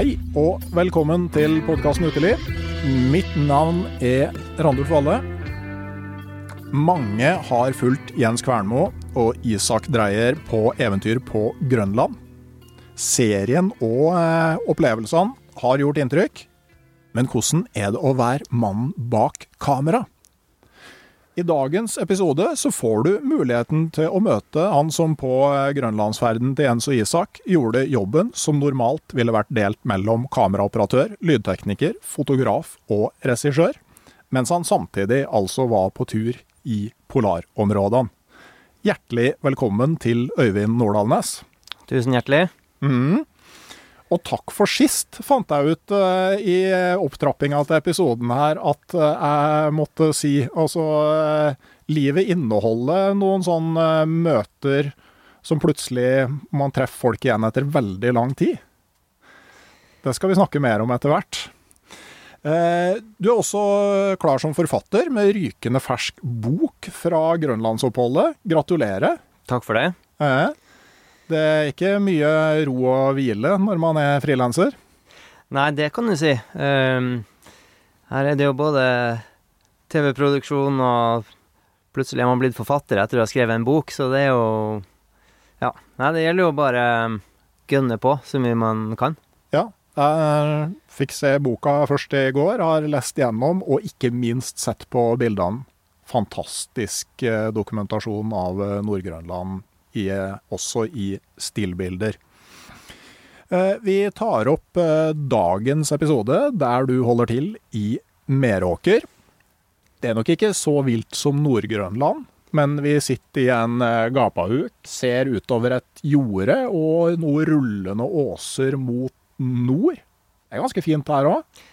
Hei og velkommen til podkasten Uteliv. Mitt navn er Randulf Valle. Mange har fulgt Jens Kvernmo og Isak Dreyer på eventyr på Grønland. Serien og eh, opplevelsene har gjort inntrykk. Men hvordan er det å være mannen bak kamera? I dagens episode så får du muligheten til å møte han som på eh, grønlandsferden til Jens og Isak gjorde jobben som normalt ville vært delt mellom kameraoperatør, lydtekniker, fotograf og regissør, mens han samtidig altså var på tur i polarområdene. Hjertelig velkommen til Øyvind Nordalnes. Tusen hjertelig. Mm. Og takk for sist, fant jeg ut uh, i opptrappinga til episoden her at uh, jeg måtte si Altså, uh, livet inneholder noen sånne møter som plutselig man treffer folk igjen etter veldig lang tid. Det skal vi snakke mer om etter hvert. Du er også klar som forfatter med rykende fersk bok fra grønlandsoppholdet. Gratulerer. Takk for det. Det er ikke mye ro og hvile når man er frilanser? Nei, det kan du si. Um, her er det jo både TV-produksjon og plutselig er man blitt forfatter etter å ha skrevet en bok, så det er jo Ja. Nei, det gjelder jo bare gønne på så mye man kan. Ja. Jeg fikk se boka først i går, har lest gjennom og ikke minst sett på bildene. Fantastisk dokumentasjon av Nord-Grønland i, også i stillbilder. Vi tar opp dagens episode der du holder til i Meråker. Det er nok ikke så vilt som Nord-Grønland, men vi sitter i en gapahuk, ser utover et jorde og noen rullende åser mot nord. Det er ganske fint her òg.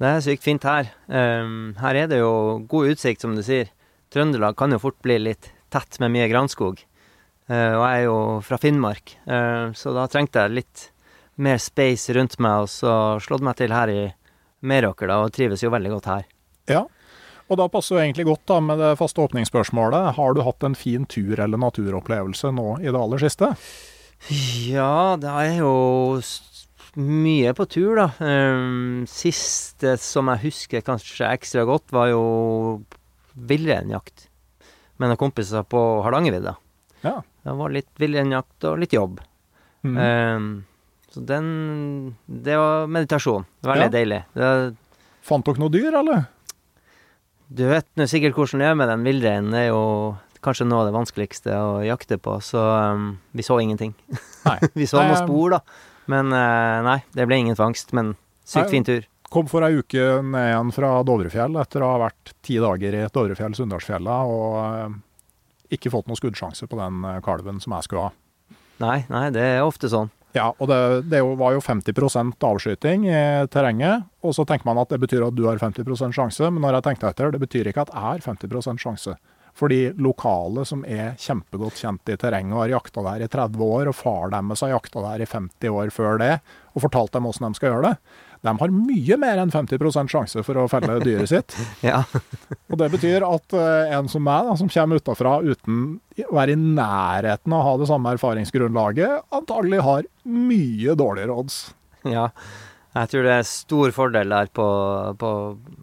Det er sykt fint her. Um, her er det jo god utsikt, som du sier. Trøndelag kan jo fort bli litt tett med mye granskog. Uh, og jeg er jo fra Finnmark, uh, så da trengte jeg litt mer space rundt meg, og så slått meg til her i Meråker, da, og trives jo veldig godt her. Ja, og da passer jo egentlig godt da med det faste åpningsspørsmålet. Har du hatt en fin tur eller naturopplevelse nå i det aller siste? Ja, det er jo mye på tur, da. Um, siste som jeg husker kanskje ekstra godt, var jo villreinjakt med noen kompiser på Hardangervidda. Ja. Det var litt villreinjakt og litt jobb. Mm. Um, så den Det var meditasjon. Veldig Ja. deilig. Det, Fant dere noe dyr, eller? du vet nå sikkert hvordan det er med den villreinen. Det er jo kanskje noe av det vanskeligste å jakte på, så um, vi så ingenting. Nei. vi så noen spor, da. Men uh, nei, det ble ingen fangst. Men Nei. sykt fin tur. Kom for ei uke ned igjen fra Dovrefjell etter å ha vært ti dager i Dovrefjell, Sunndalsfjella, og eh, ikke fått noen skuddsjanse på den eh, kalven som jeg skulle ha. Nei, nei, det er ofte sånn. Ja, og det, det var jo 50 avskyting i terrenget, og så tenker man at det betyr at du har 50% sjanse, men når jeg tenkte etter, det betyr ikke at jeg har 50% sjanse. Fordi lokale som er kjempegodt kjent i terrenget og har jakta der i 30 år, og far deres har jakta der i 50 år før det, og fortalt dem åssen de skal gjøre det, de har mye mer enn 50% sjanse for å felle dyret sitt. Ja. Og det betyr at eh, en som meg, da, som kommer utafra uten å være i nærheten av å ha det samme erfaringsgrunnlaget, antagelig har mye dårligere odds. ja. Jeg tror det er stor fordel der på, på,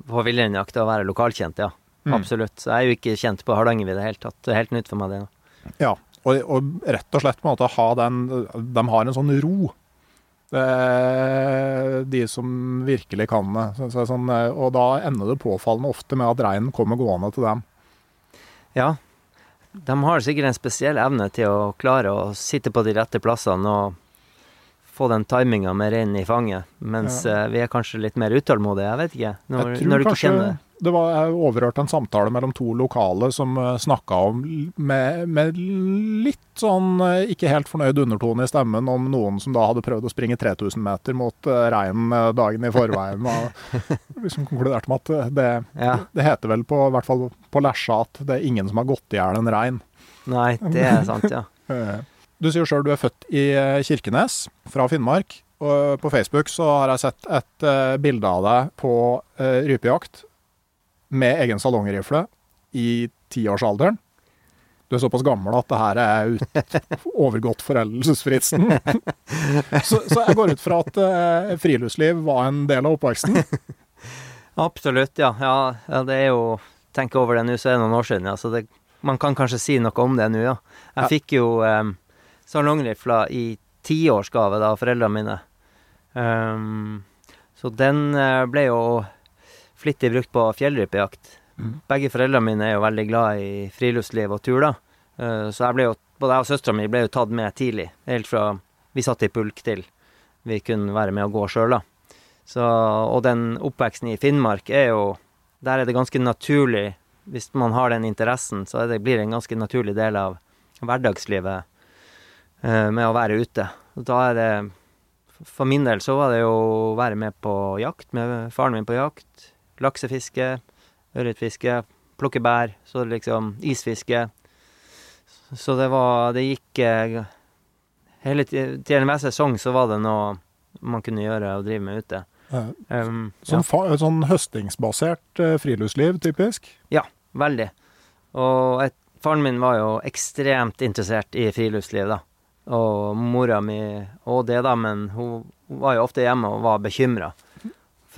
på villreinjakt å være lokalkjent, ja. Mm. Absolutt. Jeg er jo ikke kjent på Hardangervidda i det hele tatt. Det er helt nytt for meg, det. nå. Ja, og, og rett og slett på en måte ha den De har en sånn ro. Det er de som virkelig kan det. Så, så, sånn, eh, og da ender det påfallende ofte med at reinen kommer gående til dem. Ja. De har sikkert en spesiell evne til å klare å sitte på de rette plassene og få den timinga med reinen i fanget, mens Ja. eh, vi er kanskje litt mer utålmodige. Jeg vet ikke. Når, Jeg når du ikke kanskje kjenner det. Det var, Jeg overhørte en samtale mellom to lokale som snakka om med, med litt sånn eh, ikke helt fornøyd undertone i stemmen om noen som da hadde prøvd å springe 3000 meter mot uh, reinen eh, dagen i forveien. Og liksom konkluderte med at eh, det, Ja. det heter vel på, i hvert fall på Lesja at det er ingen som har gått i hjel en rein. Nei, det er sant, ja. Eh, Du sier sjøl du er født i eh, Kirkenes, fra Finnmark. Og på Facebook så har jeg sett et uh, bilde av deg på uh, rypejakt med egen salongrifle i tiårsalderen. Du er såpass gammel at det her er ut, overgått foreldelsesfristen. så, så jeg går ut fra at eh, friluftsliv var en del av oppveksten. Absolutt, ja. ja. ja det er jo Tenk over det nå, så er det noen år siden, ja. Så det, man kan kanskje si noe om det nå, ja. Jeg Ja. fikk jo um, salongrifla i tiårsgave da, av foreldrene mine. Um, så den eh, ble jo flittig brukt på fjellrypejakt. Mm. Begge foreldrene mine er jo veldig glad i friluftsliv og tur, da. Eh, så jeg ble jo, både jeg og søstera mi ble jo tatt med tidlig. Helt fra vi satt i pulk til vi kunne være med og gå sjøl, og den oppveksten i Finnmark er jo Der er det ganske naturlig, hvis man har den interessen, så er det, blir det en ganske naturlig del av hverdagslivet eh, med å være ute. Og da er det For min del så var det jo å være med på jakt, med faren min på jakt. Laksefiske, ørretfiske, plukke bær, så liksom isfiske. Så det var Det gikk eh, Hele ti- til enhver sesong så var det noe man kunne gjøre og drive med ute. Um, Sånn, fa sånn høstingsbasert eh, friluftsliv, typisk. Ja, Veldig. Og et, faren min var jo ekstremt interessert i friluftsliv, da. Og mora mi og det, da, men hun var jo ofte hjemme og var bekymra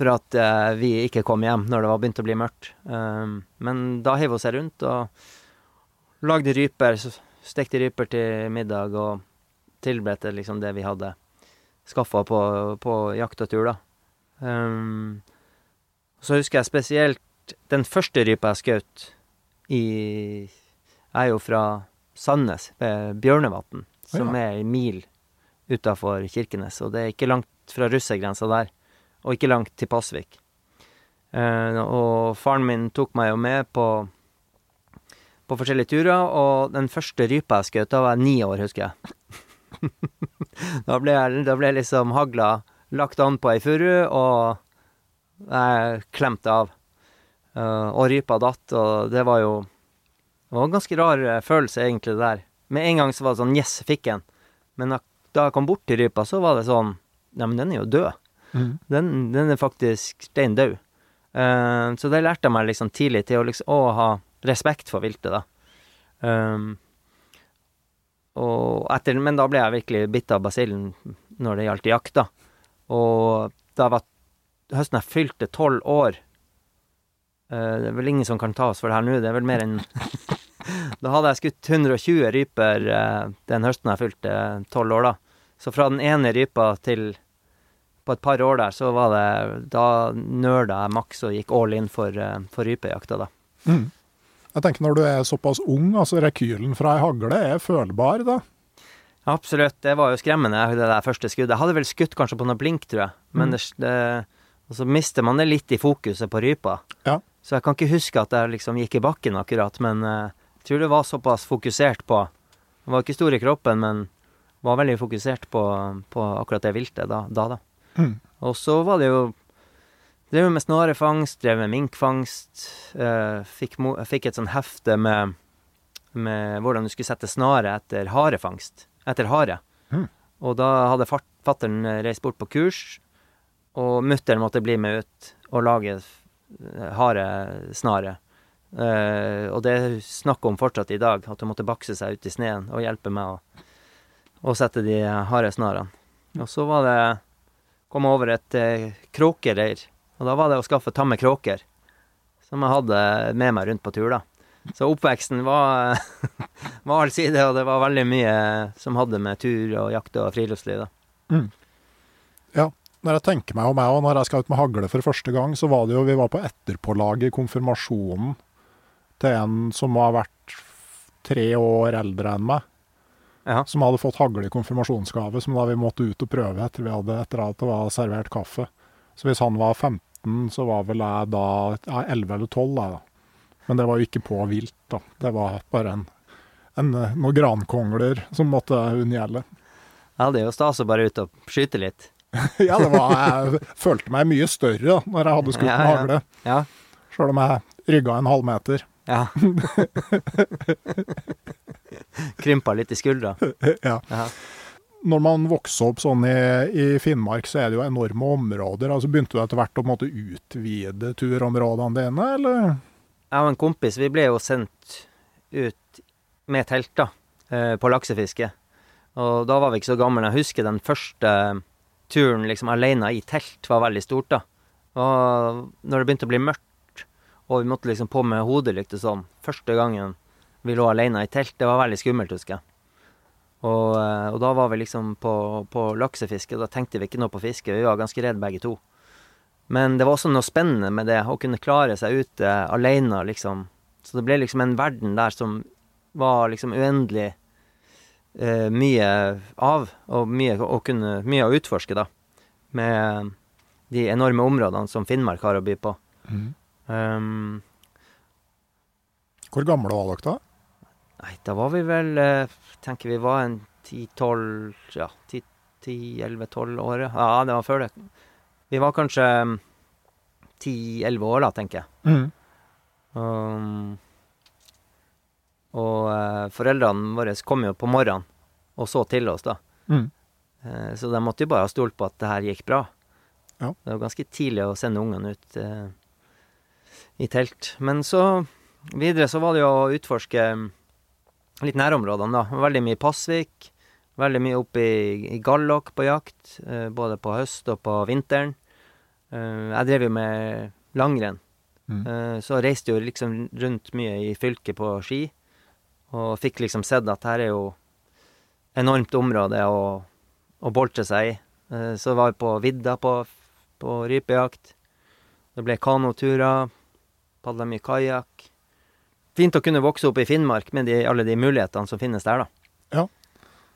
for at eh, vi ikke kom hjem når det var begynt å bli mørkt. Um, men da heiv hun seg rundt og lagde ryper, stekte ryper til middag og tilberedte liksom det vi hadde skaffa på, på jakt og tur, da. Um, så husker jeg spesielt den første rypa jeg skjøt i er jo fra Sandnes, Bjørnevatn, som Ja. er en mil utafor Kirkenes. Og det er ikke langt fra russergrensa der, og ikke langt til Pasvik. Eh, og faren min tok meg jo med på, på forskjellige turer, og den første rypa jeg skjøt, da var jeg ni år, husker jeg. da, ble jeg, da ble liksom hagla lagt an på ei furu, og jeg klemte av. Eh, og rypa datt, og det var jo Det var en ganske rar eh, følelse, egentlig, det der. Med en gang så var det sånn Yes, fikk en. Men da, jeg kom bort til rypa, så var det sånn Nei, men den er jo død. Den, den er faktisk stein død. Uh, så det lærte jeg meg liksom tidlig til å liksom å ha respekt for viltet, da. Um, og etter, men da ble jeg virkelig bitt av basillen når det gjaldt jakt, da. Og da var høsten jeg fylte tolv år uh, Det er vel ingen som kan ta oss for det her nå, det er vel mer enn Da hadde jeg skutt 120 ryper uh, den høsten jeg fylte tolv år, da. Så fra den ene rypa til på et par år der, så var det Da nerda jeg maks og gikk all in for, eh, for rypejakta, da. Mm. Jeg tenker Når du er såpass ung, altså rekylen fra ei hagle er følbar, da. Absolutt. Det var jo skremmende, det der første skuddet. Jeg hadde vel skutt kanskje på noe blink, tror jeg. Men Mm. det, det så mister man det litt i fokuset på rypa. Ja. Så jeg kan ikke huske at jeg liksom gikk i bakken akkurat, men eh, jeg tror det var såpass fokusert på Jeg var ikke stor i kroppen, men var veldig fokusert på, på akkurat det viltet da. da, da. Mm. Og så var det jo Drev med snarefangst, drev med minkfangst. Eh, fikk, mo fikk et sånn hefte med med hvordan du skulle sette snare etter harefangst. Etter hare. Mm. Og da hadde fattern reist bort på kurs, og mutter'n måtte bli med ut og lage eh, haresnare. Eh, og det er snakk om fortsatt i dag, at hun måtte bakse seg ut i sneen og hjelpe meg å, å sette de haresnarene. Og så var det kom over et eh, kråkereir, og da var det å skaffe tamme kråker. Som jeg hadde med meg rundt på tur, da. Så oppveksten var, var allsidig, og det var veldig mye som hadde med tur og jakt og friluftsliv, da. Ja, Når jeg tenker meg om meg, og når jeg skal ut med hagle for første gang, så var det jo Vi var på etterpålag i konfirmasjonen til en som har vært tre år eldre enn meg. Ja. Som hadde fått hagle i konfirmasjonsgave, som da vi måtte ut og prøve etter, vi hadde, etter at det var servert kaffe. Så hvis han var 15, så var vel jeg da ja, 11 eller 12, da. Men det var jo ikke på vilt, da. Det var bare en, en, noen grankongler som måtte unngjelde. Ja, det er jo stas å bare ut og skyte litt. ja, det var, jeg følte meg mye større da når jeg hadde skutt Ja, med ja. hagle. Ja. Sjøl om jeg rygga en halvmeter. Ja. Krympa litt i skuldra. ja. Aha. Når man vokser opp sånn i, i Finnmark, så er det jo enorme områder. altså Begynte du etter hvert å måtte utvide turområdene dine, eller? Jeg og en kompis vi ble jo sendt ut med telt da, eh, på laksefiske. Og da var vi ikke så gamle. Jeg husker den første turen liksom alene i telt var veldig stort. da. Og når det begynte å bli mørkt, og vi måtte liksom på med hodelykt og sånn Første gangen vi lå alene i telt, det var veldig skummelt, husker jeg. Og, eh, og da var vi liksom på, på laksefiske, da tenkte vi ikke noe på fiske. Vi var ganske redde begge to. Men det var også noe spennende med det, å kunne klare seg ute alene, liksom. Så det ble liksom en verden der som var liksom uendelig eh, mye av, og mye å, kunne, mye å utforske, da. Med de enorme områdene som Finnmark har å by på. Um, Hvor gamle var dere da? Nei, da var vi vel eh, Tenker vi var en 10-12 Ja, 10-11-12 år. Ja, det var før det. Vi var kanskje 10-11 år da, tenker jeg. Um, og uh, foreldrene våre kom jo på morgenen og så til oss, da. Mm. Uh, så de måtte jo bare ha stolt på at det her gikk bra. Ja. Det var ganske tidlig å sende ungene ut uh, i telt. Men så videre så var det jo å utforske litt nærområdene, da. Veldig mye i Pasvik. Veldig mye oppe i, i Gallok på jakt, eh, både på høst og på vinteren. Eh, jeg drev jo med langrenn. Mm. Eh, Så reiste jo liksom rundt mye i fylket på ski, og fikk liksom sett at her er jo enormt område å, å boltre seg i. Eh, Så var vi på vidda på, på rypejakt. Det ble kanoturer, padla mye kajakk. Fint å kunne vokse opp i Finnmark med de, alle de mulighetene som finnes der, da. Ja.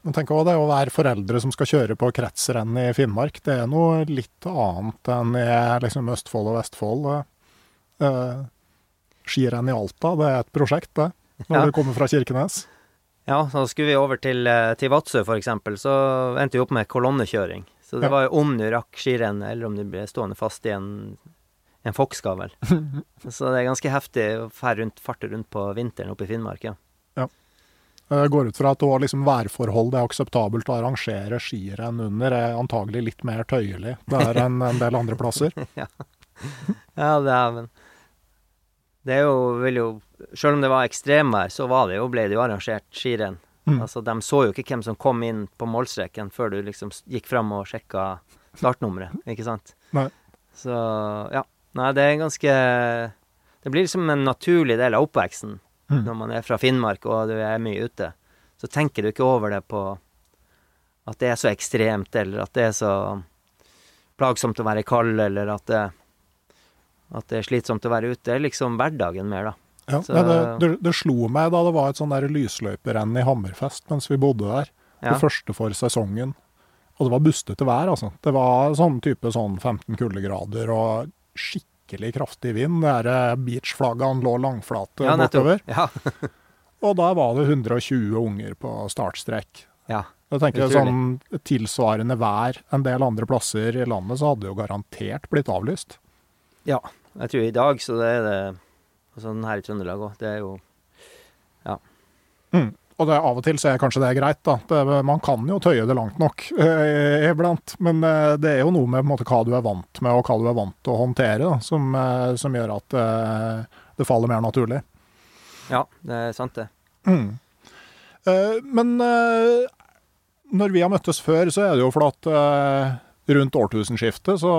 Men tenk også det å være foreldre som skal kjøre på kretsrenn i Finnmark, det er noe litt annet enn i liksom Østfold og Vestfold. Eh, skirenn i Alta, det er et prosjekt, det. Når Ja. du kommer fra Kirkenes. Ja, så skulle vi over til, eh, til Vadsø eksempel, så endte vi opp med kolonnekjøring. Så det Ja. var jo om du rakk skirennet, eller om du ble stående fast i en, en fokkskav, så det er ganske heftig å rundt, farte rundt på vinteren oppe i Finnmark, ja. ja. Jeg går ut fra at også liksom værforhold det er akseptabelt å arrangere skirenn under, er antagelig litt mer tøyelig der enn en del andre plasser. Ja, det er men Det er jo, vil jo Selv om det var ekstremvær, så var det jo, ble det jo arrangert skirenn. Mm. Altså, de så jo ikke hvem som kom inn på målstreken før du liksom gikk fram og sjekka startnummeret, ikke sant? Nei. Så ja. Nei, det er ganske Det blir liksom en naturlig del av oppveksten Mm. når man er fra Finnmark og du er mye ute. Så tenker du ikke over det på at det er så ekstremt, eller at det er så plagsomt å være kald, eller at det, at det er slitsomt å være ute. Det er liksom hverdagen mer, da. Ja, Så- det, det, det slo meg da det var et sånn lysløyperenn i Hammerfest mens vi bodde der. Ja. Det første for sesongen. Og det var bustete vær, altså. Det var sånn type sånn 15 kuldegrader og skikkelig kraftig vind. Det der eh, beachflaggene lå langflate Ja, bortover. Ja. Og da var det 120 unger på startstrek. ja. Jeg tenker sånn tilsvarende vær en del andre plasser i landet, så hadde det jo garantert blitt avlyst. Ja. Jeg tror i dag så det er det Og sånn her i Trøndelag òg. Det er jo Ja. Mm. Og det, av og til så er kanskje det greit, da. Det, man kan jo tøye det langt nok eh, iblant. Men eh, det er jo noe med måte, hva du er vant med, og hva du er vant til å håndtere, da, som, eh, som gjør at eh, det faller mer naturlig. Ja, det er sant, det. Mm. Eh, men eh, når vi har møttes før, så er det jo fordi at rundt årtusenskiftet så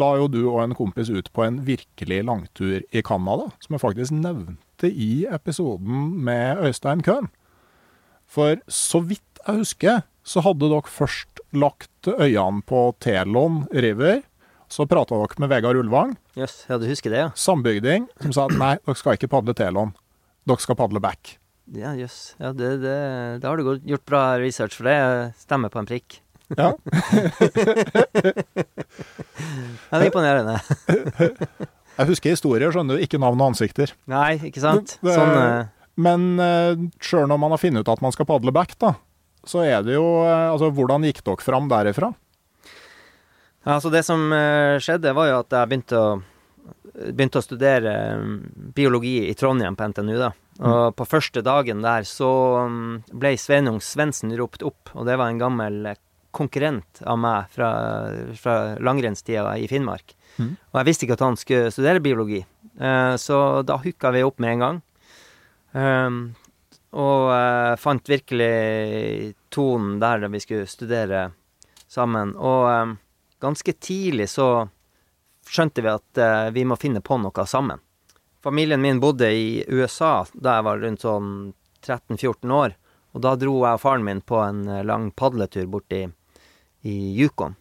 la jo du og en kompis ut på en virkelig langtur i Canada, som jeg faktisk nevnte i episoden med Øystein Køhn. For så vidt jeg husker, så hadde dere først lagt øynene på Telon River. Så prata dere med Vegard Ulvang, Yes, ja, du husker det, ja? sambygding, som sa at nei, dere skal ikke padle Telon. Dere skal padle back. Ja, jøss. Ja, det, det, det har du gjort bra research, for det stemmer på en prikk. Ja. Ja, det er imponerende. Jeg husker historier, skjønner du, ikke navn og ansikter. Nei, ikke sant? Det- Sånn uh... Men uh, sjøl når man har funnet ut at man skal padle back, da, så er det jo uh, Altså, hvordan gikk dere fram derifra? Ja, så det som uh, skjedde, var jo at jeg begynte å, begynte å studere mm, biologi i Trondheim på NTNU, da. Og på første dagen der så mm, ble Sveinung Svendsen ropt opp, og det var en gammel konkurrent av meg fra, fra langrennstida i Finnmark. Mhm. Og jeg visste ikke at han skulle studere biologi, Eh, så da hooka vi opp med en gang. Um, og eh, fant virkelig tonen der vi skulle studere sammen. Og eh, ganske tidlig så skjønte vi at eh, vi må finne på noe sammen. Familien min bodde i USA da jeg var rundt sånn 13-14 år. Og da dro jeg og faren min på en lang padletur bort i, i Yukon.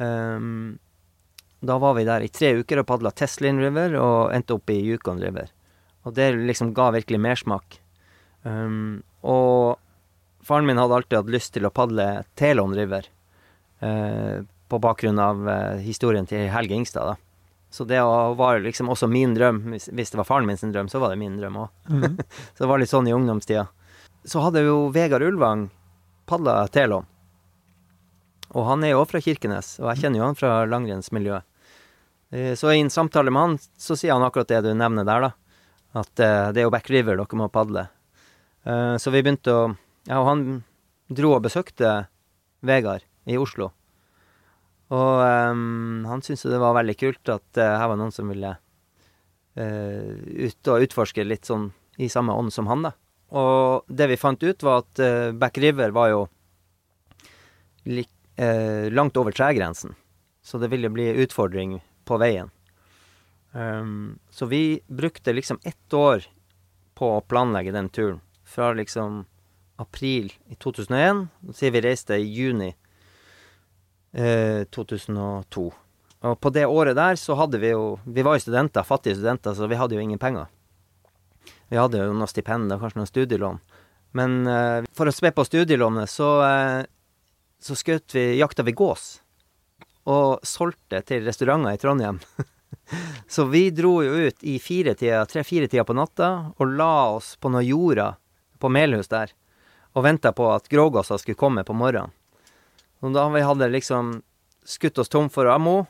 Um, da var vi der i tre uker og padla Teslin River og endte opp i Yukon River. Og det liksom ga virkelig mersmak. Um, og faren min hadde alltid hatt lyst til å padle Telon River. Uh, på bakgrunn av uh, historien til Helge Ingstad, da. Så det var liksom også min drøm. Hvis, hvis det var faren min sin drøm, så var det min drøm òg. så det var litt sånn i ungdomstida. Så hadde jo Vegard Ulvang padla Telon. Og han er jo òg fra Kirkenes, og jeg kjenner jo han fra langrennsmiljøet. Eh, Så i en samtale med han, så sier han akkurat det du nevner der, da. At eh, det er jo Back River dere må padle. Eh, Så vi begynte å Ja, og han dro og besøkte Vegard i Oslo. Og um, han syntes jo det var veldig kult at uh, her var noen som ville uh, ut og utforske litt sånn i samme ånd som han, da. Og det vi fant ut, var at uh, Back River var jo lik, uh, langt over tregrensen. Så det ville bli utfordring på veien. Um, så vi brukte liksom ett år på å planlegge den turen. Fra liksom april i 2001, sier vi reiste i juni eh, 2002. Og på det året der så hadde vi jo Vi var jo studenter, fattige studenter, så vi hadde jo ingen penger. Vi hadde jo noen stipend og kanskje noen studielån. Men eh, for å spe på studielånet, så, eh, så skjøt vi Jakta vi gås. Og solgte til restauranter i Trondheim. så vi dro jo ut i firetida, tre-fire tida på natta, og la oss på noe jorda på Melhus der. Og venta på at grågåsa skulle komme på morgenen. Og da vi hadde liksom skutt oss tom for ammo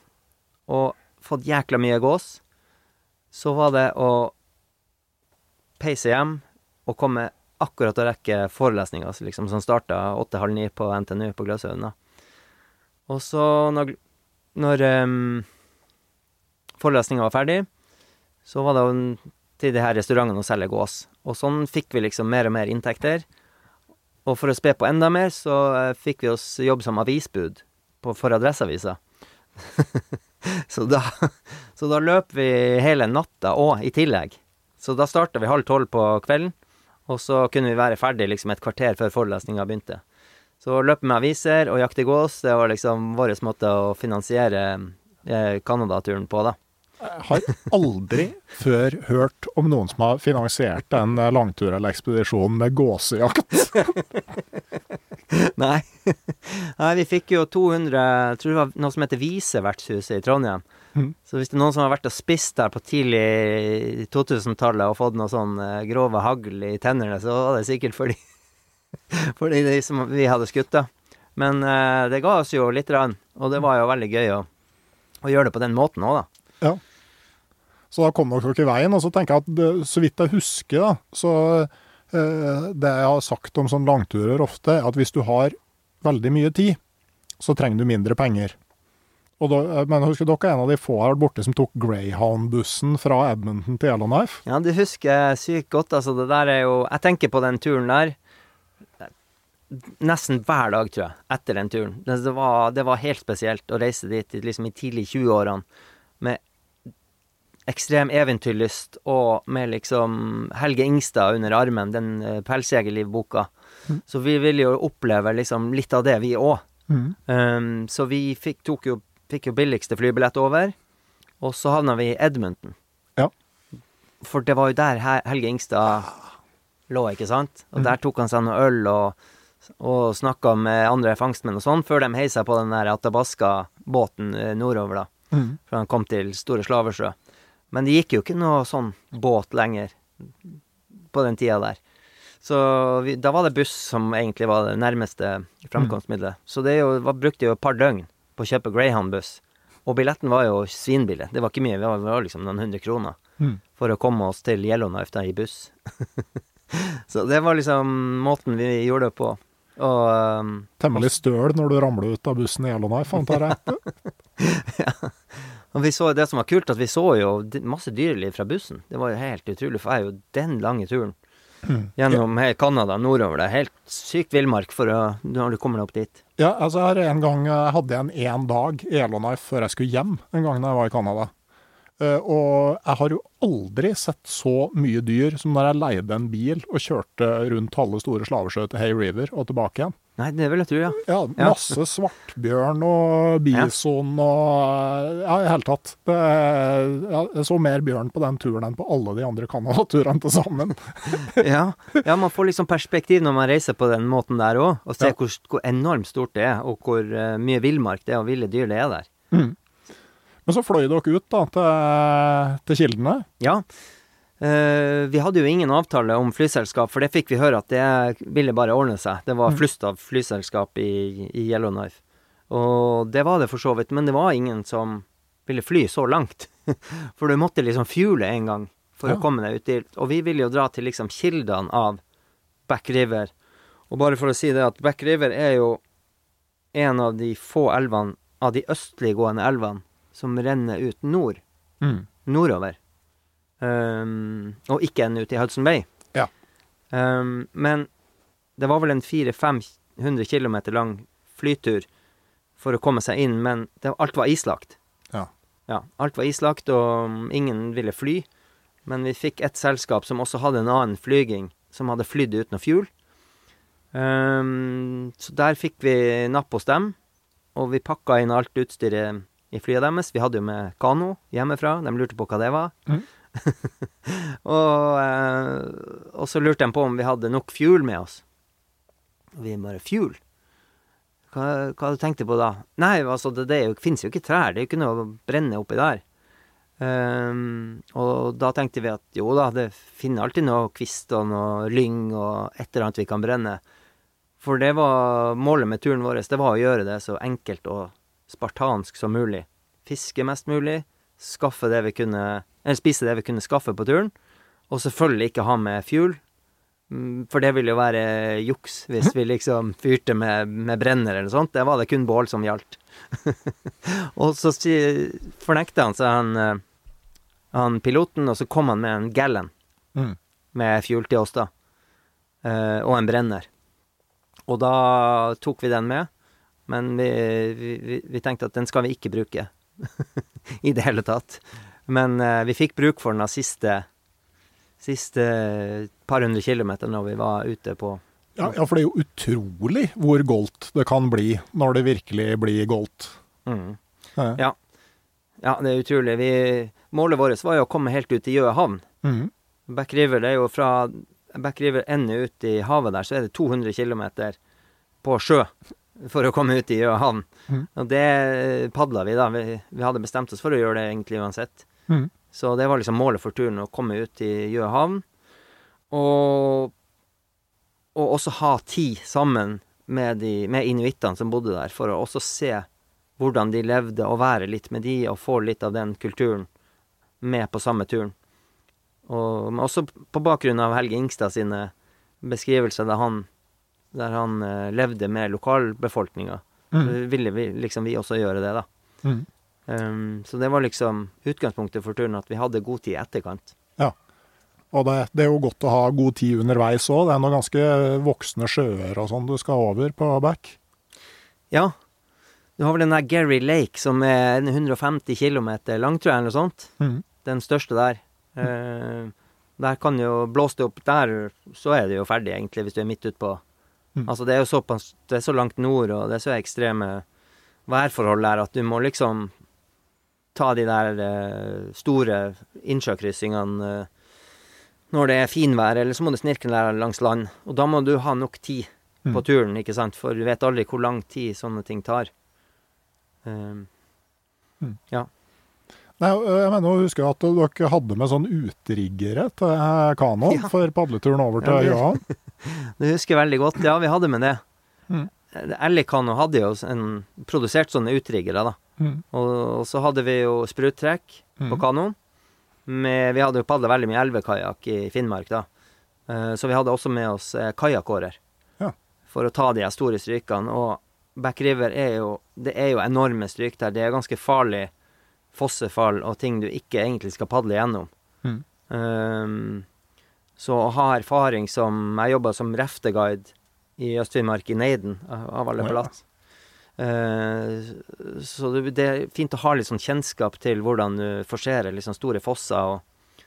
og fått jækla mye gås, så var det å peise hjem og komme akkurat å rekke forelesninga liksom, som starta åtte-halv ni på NTNU på Gløshaugen. Og så, når, når um, forelesninga var ferdig, så var det jo til de her restaurantene å selge gås. Og sånn fikk vi liksom mer og mer inntekter. Og for å spe på enda mer, så eh, fikk vi oss jobb som avisbud på, for Adresseavisa. så, da, så da løp vi hele natta òg, i tillegg. Så da starta vi halv tolv på kvelden, og så kunne vi være ferdig liksom et kvarter før forelesninga begynte. Så å løpe med aviser og jakte gås, det var liksom vår måte å finansiere eh, Canada-turen på, da. Jeg har aldri før hørt om noen som har finansiert en eh, langtur eller ekspedisjon med gåsejakt. Nei. Nei, vi fikk jo 200 Jeg tror det var noe som heter Visevertshuset i Trondheim. Mm. Så hvis det er noen som har vært og spist der på tidlig 2000-tallet og fått noe sånn eh, grove hagl i tennene, så var det sikkert fordi Fordi de som vi hadde skutt, da. Men eh, det ga oss jo lite grann, og det var jo veldig gøy å, å gjøre det på den måten òg, da. Så da kom dere dere i veien, og så tenker jeg at det, så vidt jeg husker, da, så Eh, Det jeg har sagt om sånne langturer ofte, er at hvis du har veldig mye tid, så trenger du mindre penger. Og da, men husker dere er en av de få her borte som tok Greyhound-bussen fra Edmonton til Yellowknife? Ja, du husker sykt godt. Altså, det der er jo Jeg tenker på den turen der nesten hver dag, tror jeg, etter den turen. Det, var, det var helt spesielt å reise dit liksom i tidlig 20-årene med ekstrem eventyrlyst og med liksom Helge Ingstad under armen, den uh, pelsjegerlivboka. Mm. Så vi ville jo oppleve liksom litt av det, vi òg. Mm. Um, så vi fikk, jo, fikk jo billigste flybillett over, og så havna vi i Edmonton. Ja. For det var jo der Helge Ingstad lå, ikke sant? Og der tok han seg noe øl og, og snakka med andre fangstmenn og sånn, før de heiv seg på den der Atabaska-båten eh, nordover, da. Mm. For han kom til Store Slavesjø. Men det gikk jo ikke noe sånn båt lenger på den tida der. Så vi, da var det buss som egentlig var det nærmeste framkomstmiddelet. Så det jo, var, brukte jo et par døgn på å kjøpe Greyhound-buss. Og billetten var jo svinbillig. Det var ikke mye, det var, det var liksom noen hundre kroner Mm. for å komme oss til Yellowknife da i buss. Så det var liksom måten vi gjorde det på. Og um, Temmelig støl når du ramler ut av bussen i Yellowknife, antar jeg. Og vi så det som var kult, at vi så jo masse dyreliv fra bussen. Det var jo helt utrolig, for jeg er jo den lange turen gjennom hele Canada nordover. Det er helt sykt villmark når du kommer opp dit. Ja, altså her er en gang jeg hadde en én dag i Yellowknife før jeg skulle hjem, en gang da jeg var i Canada. Eh, og jeg har jo aldri sett så mye dyr som når jeg leide en bil og kjørte rundt halve Store Slavesjø til Hay River og tilbake igjen. Nei, det vil jeg tro, ja. Ja, Ja. masse svartbjørn og bison og Ja, i hele tatt. Det, ja, jeg så mer bjørn på den turen enn på alle de andre Canada-turene til sammen. ja. Ja, man får liksom perspektiv når man reiser på den måten der òg, og ser Ja. hvor, hvor enormt stort det er, og hvor eh, mye villmark det er, og ville dyr det er der. Men så fløy dere ut da til, til Kildene. Ja. Uh, vi hadde jo ingen avtale om flyselskap, for det fikk vi høre at det ville bare ordne seg. Det var flust av flyselskap i, i Yellowknife. Og det var det for så vidt, men det var ingen som ville fly så langt. For du måtte liksom fuele en gang for Ja. å komme deg ut dit. Og vi ville jo dra til liksom kildene av Back River. Og bare for å si det at Back River er jo en av de få elvene, av de østliggående elvene, som renner ut nord nordover. Um, og ikke ender ut i Hudson Bay. Ja. Um, men det var vel en 400-500 km lang flytur for å komme seg inn, men det, alt var islagt. Ja. Ja, alt var islagt, og um, ingen ville fly. Men vi fikk et selskap som også hadde en annen flyging, som hadde flydd uten noe fuel. Um, så der fikk vi napp hos dem, og vi pakka inn alt utstyret i flyet deres. Vi hadde jo med kano hjemmefra, de lurte på hva det var. Mm. og, eh, og så lurte de på om vi hadde nok fuel med oss. Og vi bare Fuel? Hva, hva tenkte du på da? Nei, altså, det, det fins jo ikke trær. Det er jo ikke noe å brenne oppi der. Um, og da tenkte vi at jo da, det finner alltid noe kvist og noe lyng og et eller annet vi kan brenne. For det var målet med turen vår. Det var å gjøre det så enkelt og spartansk som mulig. Fiske mest mulig, skaffe det vi kunne Eller spise det vi kunne skaffe på turen. Og selvfølgelig ikke ha med fuel. Mm, For det ville jo være juks hvis vi liksom fyrte med, med brenner eller noe sånt. Det var det kun bål som gjaldt. og så fornekta han seg, han, eh, han piloten, og så kom han med en gallon Mm. med fuel til oss, da. Eh, og en brenner. Og da tok vi den med, men vi, vi, vi, tenkte at den skal vi ikke bruke. I det hele tatt. Men eh, vi fikk bruk for den av siste Siste par hundre kilometer når vi var ute på Ja, ja, for det er jo utrolig hvor goldt det kan bli når det virkelig blir goldt. mm. Ja. Ja. Ja, det er utrolig. Vi, målet vårt var jo å komme helt ut i Gjøa havn. Mm. Back River, det er jo fra Back River ender ut i havet der, så er det 200 km på sjø for å komme ut i havn. Mm. Og det padla vi, da. Vi, vi hadde bestemt oss for å gjøre det egentlig uansett. Mm. Så det var liksom målet for turen, å komme ut i Gjø havn. Og, og også ha tid sammen med, de, med inuittene som bodde der, for å også se hvordan de levde, og være litt med de, og få litt av den kulturen med på samme turen. Og, men også på bakgrunn av Helge Ingstad sine beskrivelser da han, der han eh, levde med lokalbefolkninga. Mm. Så ville vi, liksom vi også gjøre det, da. Mm. Um, så det var liksom utgangspunktet for turen, at vi hadde god tid i etterkant. Og det, det er jo godt å ha god tid underveis òg. Det er noen ganske voksne sjøer og sånn du skal over på back. Ja. Du har vel den der Gary Lake som er 150 km lang, tror jeg, eller noe sånt. Mm. Den største der. Uh, der kan jo blåse det opp der, så er det jo ferdig, egentlig, hvis du er midt utpå. Mm. Altså, det er jo såpass Det er så langt nord, og det er så ekstreme værforhold der at du må liksom ta de der eh, store innsjøkryssingene eh, når det er finvær, eller så må du snirkle der langs land. Og da må du ha nok tid Mm. på turen, ikke sant, for du vet aldri hvor lang tid sånne ting tar. Um, Nei, jeg mener å huske at dere hadde med sånn utriggere til kanoen Ja. for padleturen over til Ja, det- Johan. Husker jeg veldig godt. Ja, vi hadde med det. Mm. Ellie Kano hadde jo en, produsert sånne utriggere, da. Mm. Og, og så hadde vi jo spruttrekk på Mm. kanoen. Med, vi hadde jo padla veldig mye elvekajakk i Finnmark, da. Eh, så vi hadde også med oss eh, kajakkårer. Ja. For å ta de store strykene. Og Back River er jo Det er jo enorme stryk der. Det er ganske farlig fossefall og ting du ikke egentlig skal padle gjennom. Mm. Um, så å ha erfaring som Jeg jobba som refteguide i Øst-Finnmark, i Neiden, av alle alle Oh, ja. Eh, så det, det er fint å ha litt sånn kjennskap til hvordan du forserer sånn store fosser og,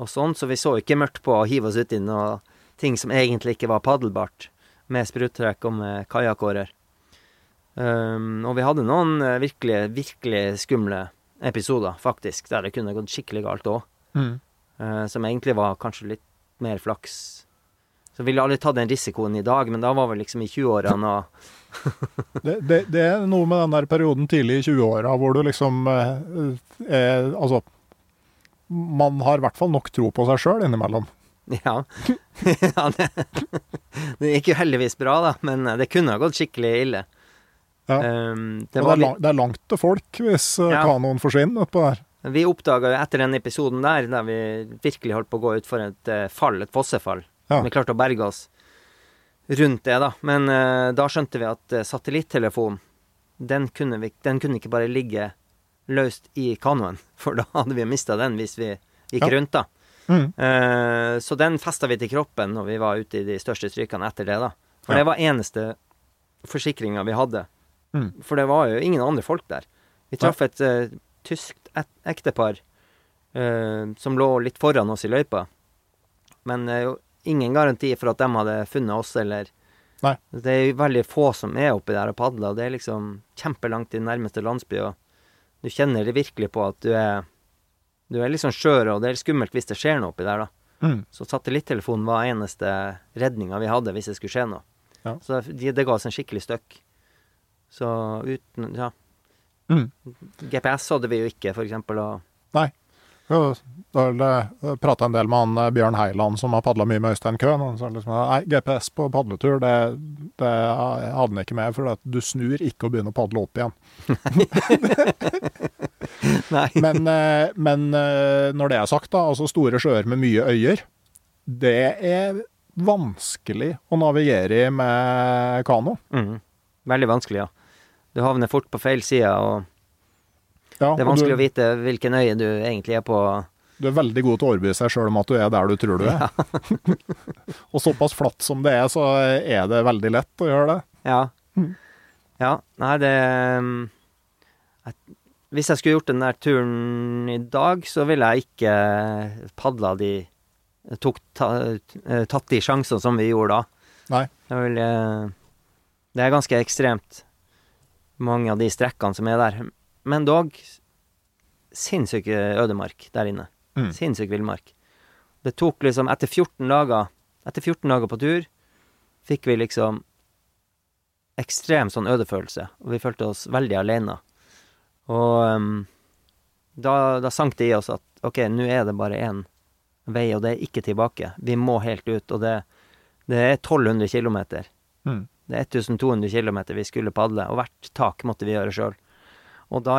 og sånn, så vi så ikke mørkt på å hive oss uti noe ting som egentlig ikke var paddelbart, med spruttrekk og med kajakkårer. Um, og vi hadde noen eh, virkelig, virkelig skumle episoder, faktisk, der det kunne gått skikkelig galt òg. Mm. Uh, som egentlig var kanskje litt mer flaks. Så ville aldri tatt den risikoen i dag, men da var vi liksom i 20-årene og Det, det, det er noe med den der perioden tidlig i 20-åra hvor du liksom uh, er Altså, man har i hvert fall nok tro på seg sjøl innimellom. Ja. ja det, det gikk jo heldigvis bra, da, men det kunne ha gått skikkelig ille. Ja. Um, det var det, er langt, det er langt til folk hvis eh, Ja. kanoen forsvinner utpå der. Vi oppdaga jo etter den episoden der, der vi virkelig holdt på å gå utfor et eh, fall, et fossefall Ja. Vi klarte å berge oss rundt det, da. Men uh, da skjønte vi at uh, satellittelefonen, den den kunne ikke bare ligge løst i kanoen, for da hadde vi mista den hvis vi gikk Ja. rundt, da. Mm. Uh, så den festa vi til kroppen når vi var ute i de største strykene etter det, da. For Ja. det var eneste forsikringa vi hadde. Mm. For det var jo ingen andre folk der. Vi traff et uh, tysk et ektepar uh, som lå litt foran oss i løypa. Men det jo ingen garanti for at de hadde funnet oss, eller Nei. Det er veldig få som er oppi der og padler. Det er liksom kjempelangt til nærmeste landsby, og du kjenner det virkelig på at du er Du er sånn skjør, og det er skummelt hvis det skjer noe oppi der, da. Mm. Så satellittelefonen var eneste redninga vi hadde hvis det skulle skje noe. Ja. Så det, det ga oss en skikkelig støkk. Så uten Ja. Mm. GPS hadde vi jo ikke, for eksempel, og Ja, Da prata en del med han eh, Bjørn Heiland, som har padla mye med Øystein Køhn. Han sa liksom nei, GPS på padletur, det, det hadde han ikke med, for du snur ikke og begynner å padle opp igjen. Nei. Men, eh, men eh, når det er sagt, da, altså store sjøer med mye øyer, det er vanskelig å navigere i med kano. Mm. Veldig vanskelig, ja. Du havner fort på feil side, og Ja, det er vanskelig vanskelig å vite hvilken øye du egentlig er på. du er veldig god til å overbevise deg sjøl om at du er der du tror du er. og såpass flatt som det er, så er det veldig lett å gjøre det. Ja. Mm. Ja, nei, det um, jeg- Hvis jeg skulle gjort den der turen i dag, så ville jeg ikke padla de tok, ta, eh, Tatt de sjansene som vi gjorde da. Nei. Jeg ville Det er ganske ekstremt, mange av de strekkene som er der. Men dog sinnssyk ødemark der inne. Mm. Sinnssyk villmark. Det tok liksom Etter 14 dager Etter 14 dager på tur fikk vi liksom ekstrem sånn ødefølelse, og vi følte oss veldig alene. Og um, da, da sank det i oss at ok, nå er det bare én vei, og det er ikke tilbake. Vi må helt ut, og det, det er 1200 km. Mm. Det er 1200 km vi skulle padle, og hvert tak måtte vi gjøre sjøl. Og da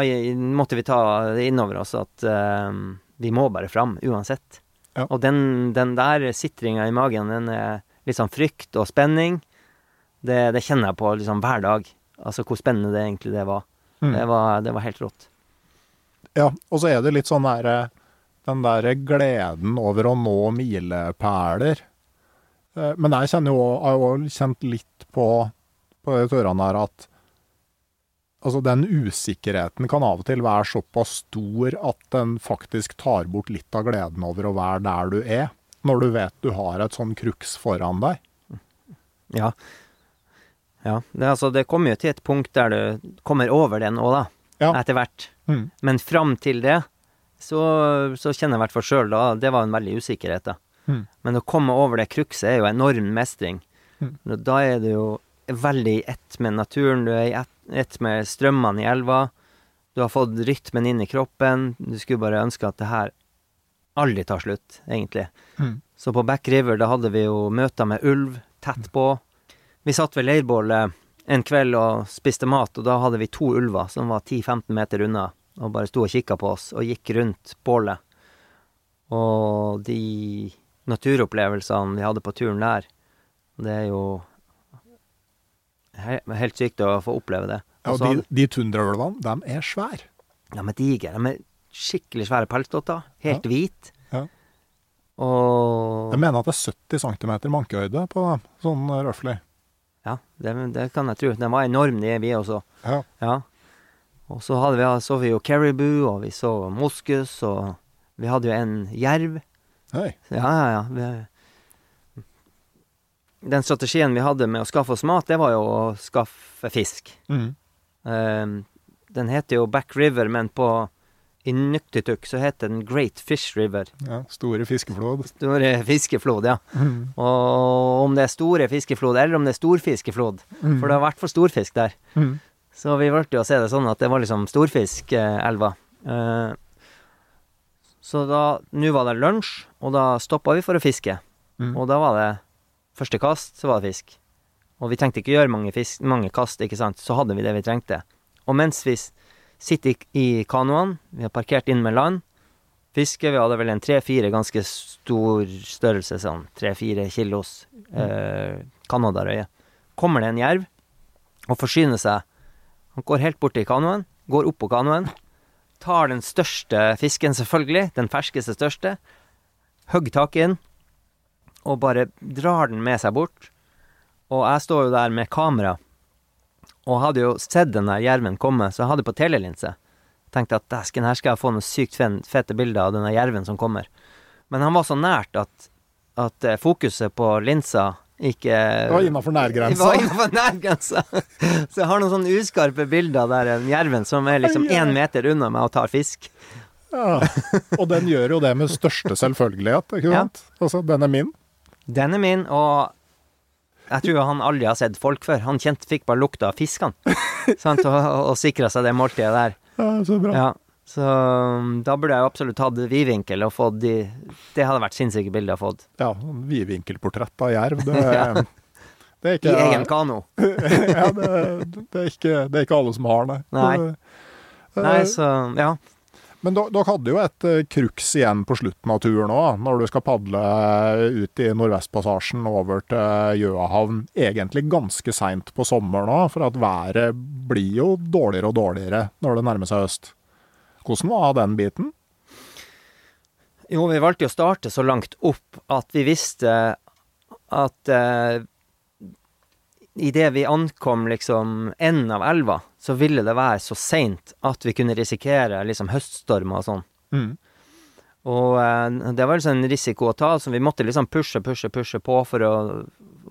måtte vi ta det innover oss at uh, vi må bare fram, uansett. Ja. Og den, den der sitringa i magen, den er litt sånn frykt og spenning. Det, det kjenner jeg på liksom hver dag. Altså hvor spennende det egentlig det var. Mm. Det var, det var helt rått. Ja, og så er det litt sånn derre Den der gleden over å nå milepæler. Eh, Men jeg kjenner jo har jo kjent litt på, på de turene her at Altså, den usikkerheten kan av og til være såpass stor at den faktisk tar bort litt av gleden over å være der du er, når du vet du har et sånn crux foran deg. Ja. Ja. Det, altså, det kommer jo til et punkt der du kommer over den òg, da. Ja. Etter hvert. Mm. Men fram til det, så, så kjenner jeg i hvert fall sjøl da Det var en veldig usikkerhet, da. Mm. Men å komme over det krukset er jo enorm mestring. Mm. Da er du jo veldig i ett med naturen, du er i ett, ett med strømmene i elva. Du har fått rytmen inn i kroppen. Du skulle bare ønske at det her aldri tar slutt, egentlig. Mm. Så på Back River, da hadde vi jo møter med ulv tett på. Vi satt ved leirbålet en kveld og spiste mat, og da hadde vi to ulver som var 10-15 meter unna, og bare sto og kikka på oss og gikk rundt bålet. Og de naturopplevelsene vi hadde på turen der, det er jo he helt sykt å få oppleve det. Ja, og de, de tundraulvene, de er svære. de er digre. De er skikkelig svære pelsdotter. Helt Ja. hvit. Ja. Og Jeg mener at det er 70 cm mankehøyde på dem, sånn røftlig. Ja, det, det kan jeg tro. De var enorme, de vi også. Ja. Ja. Og så vi, så vi jo caribou, og vi så moskus, og vi hadde jo en jerv. Hei. Ja, ja, ja. Den strategien vi hadde med å skaffe oss mat, det var jo å skaffe fisk. Mm. Um, den heter jo Back River, men på Inuktitut så heter den Great Fish River. Ja, store fiskeflod. Store fiskeflod, ja. Mm. Og om det er store fiskeflod, eller om det er storfiskeflod, Mm. for det har vært for storfisk der. Mm. Så vi valgte jo å se det sånn at det var liksom storfiskelva. Eh, så da Nå var det lunsj, og da stoppa vi for å fiske. Mm. Og da var det første kast, så var det fisk. Og vi trengte ikke gjøre mange, fisk, mange kast, ikke sant. Så hadde vi det vi trengte. Og mens vi sitter i, kanoene, vi har parkert inn med land, fisker Vi hadde vel en tre-fire ganske stor størrelse, sånn tre-fire kilos eh, canadarøye. Kommer det en jerv og forsyner seg Han går helt bort til kanoen, går opp på kanoen, tar den største fisken, selvfølgelig, den ferskeste største, hogger tak i den, og bare drar den med seg bort. Og jeg står jo der med kamera, og hadde jo sett den der jerven komme, så jeg hadde på telelinse. Tenkte at dæsken, her skal jeg få noen sykt fete bilder av denne jerven som kommer. Men han var så nært at, at eh, fokuset på linsa ikke Det var innafor nærgrensa. var innenfor nærgrensa. Så jeg har noen sånne uskarpe bilder der en jerven som er liksom én meter unna meg og tar fisk. Ja. Og den gjør jo det med største selvfølgelighet, ikke Ja. sant? Altså, den er min. Den er min, og jeg tror han aldri har sett folk før. Han kjent, fikk bare lukta av fiskene, sant, og, og sikra seg det måltidet der. Ja, så bra. Ja, så um, da burde jeg jo absolutt hatt vidvinkel og fått de Det hadde vært sinnssyke bilder å fått. Ja, vidvinkelportrett av jerv, det, er- det er I egen kano. ja, det, det, er ikke, det er ikke alle som har, det. Nei. Nei, eh, så Ja. Men dere hadde jo et kruks crux igjen på slutten av turen òg, når du skal padle ut i Nordvestpassasjen over til Gjøahavn. Egentlig ganske seint på sommeren òg, for at været blir jo dårligere og dårligere når det nærmer seg høst. Hvordan var den biten? Jo, vi valgte jo å starte så langt opp at vi visste at uh, idet vi ankom liksom enden av elva, så ville det være så seint at vi kunne risikere liksom høststormer og sånn. Mm. Og eh, det var liksom en risiko å ta, så vi måtte liksom pushe, pushe, pushe på for å,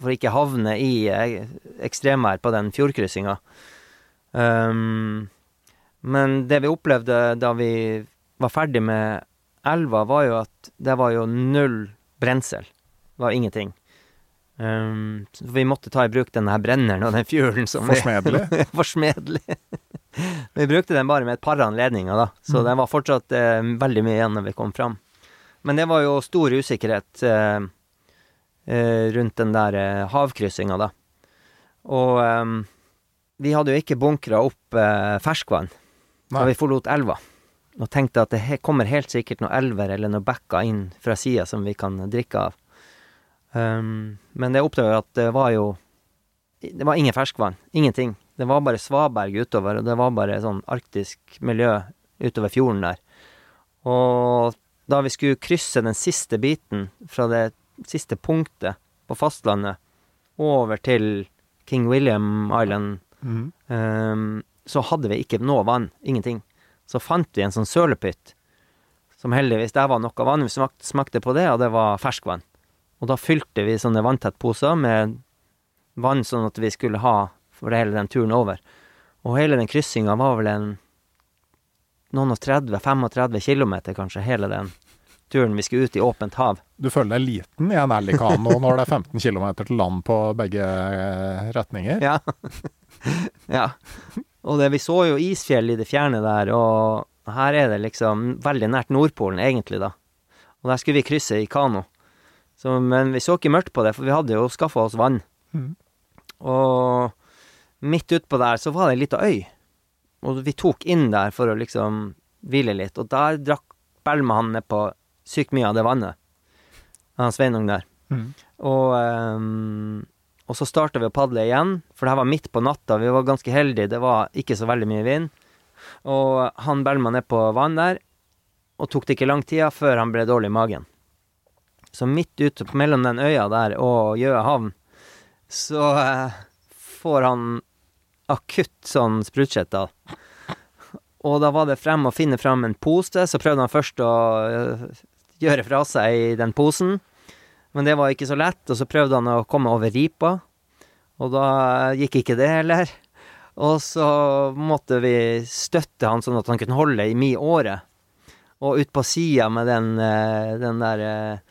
for ikke havne i eh, ekstremvær på den fjordkryssinga. Um, men det vi opplevde da vi var ferdig med elva, var jo at det var jo null brensel. Det var ingenting. Um, så vi måtte ta i bruk denne her brenneren og den fjulen som vi Forsmedelig. Forsmedelig. vi brukte den bare med et par anledninger, da, så det var fortsatt eh, veldig mye igjen når vi kom fram. Men det var jo stor usikkerhet eh, eh, rundt den der eh, havkryssinga, da. Og eh, vi hadde jo ikke bunkra opp eh, ferskvann da vi forlot elva. Og tenkte at det he kommer helt sikkert noen elver eller noen bekker inn fra sida som vi kan drikke av. Um, men det oppdaga jeg at det var jo Det var ingen ferskvann. Ingenting. Det var bare svaberg utover, og det var bare sånn arktisk miljø utover fjorden der. Og da vi skulle krysse den siste biten fra det siste punktet på fastlandet over til King William Island, mm. um, så hadde vi ikke noe vann. Ingenting. Så fant vi en sånn sølepytt, som heldigvis der var noe vann. Vi smakte, smakte på det, og det var ferskvann. Og da fylte vi sånne vanntett-poser med vann sånn at vi skulle ha for hele den turen over. Og hele den kryssinga var vel en noen og 30-35 kilometer, kanskje, hele den turen vi skulle ut i åpent hav. Du føler deg liten i en Ally-kano når det er 15 km til land på begge eh, retninger? Ja. ja. Og det, vi så jo isfjell i det fjerne der, og her er det liksom veldig nært Nordpolen, egentlig, da. Og der skulle vi krysse i kano. Så, men vi så ikke mørkt på det, for vi hadde jo skaffa oss vann. Mm. Og midt utpå der så var det ei lita øy. Og vi tok inn der for å liksom hvile litt, og der drakk Belma han ned på sykt mye av det vannet. Han Sveinung der. Mm. Og, um, og så starta vi å padle igjen, for det her var midt på natta. Vi var ganske heldige, det var ikke så veldig mye vind. Og han Belma ned på vann der, og tok det ikke lang tid før han ble dårlig i magen. Så midt ute mellom den øya der og Gjøa havn, så eh, får han akutt sånn sprutskjettal. Og da var det frem å finne fram en pose, så prøvde han først å eh, gjøre fra seg i den posen. Men det var ikke så lett, og så prøvde han å komme over ripa, og da gikk ikke det heller. Og så måtte vi støtte han sånn at han kunne holde i mi åre. Og ut på sida med den, eh, den der eh,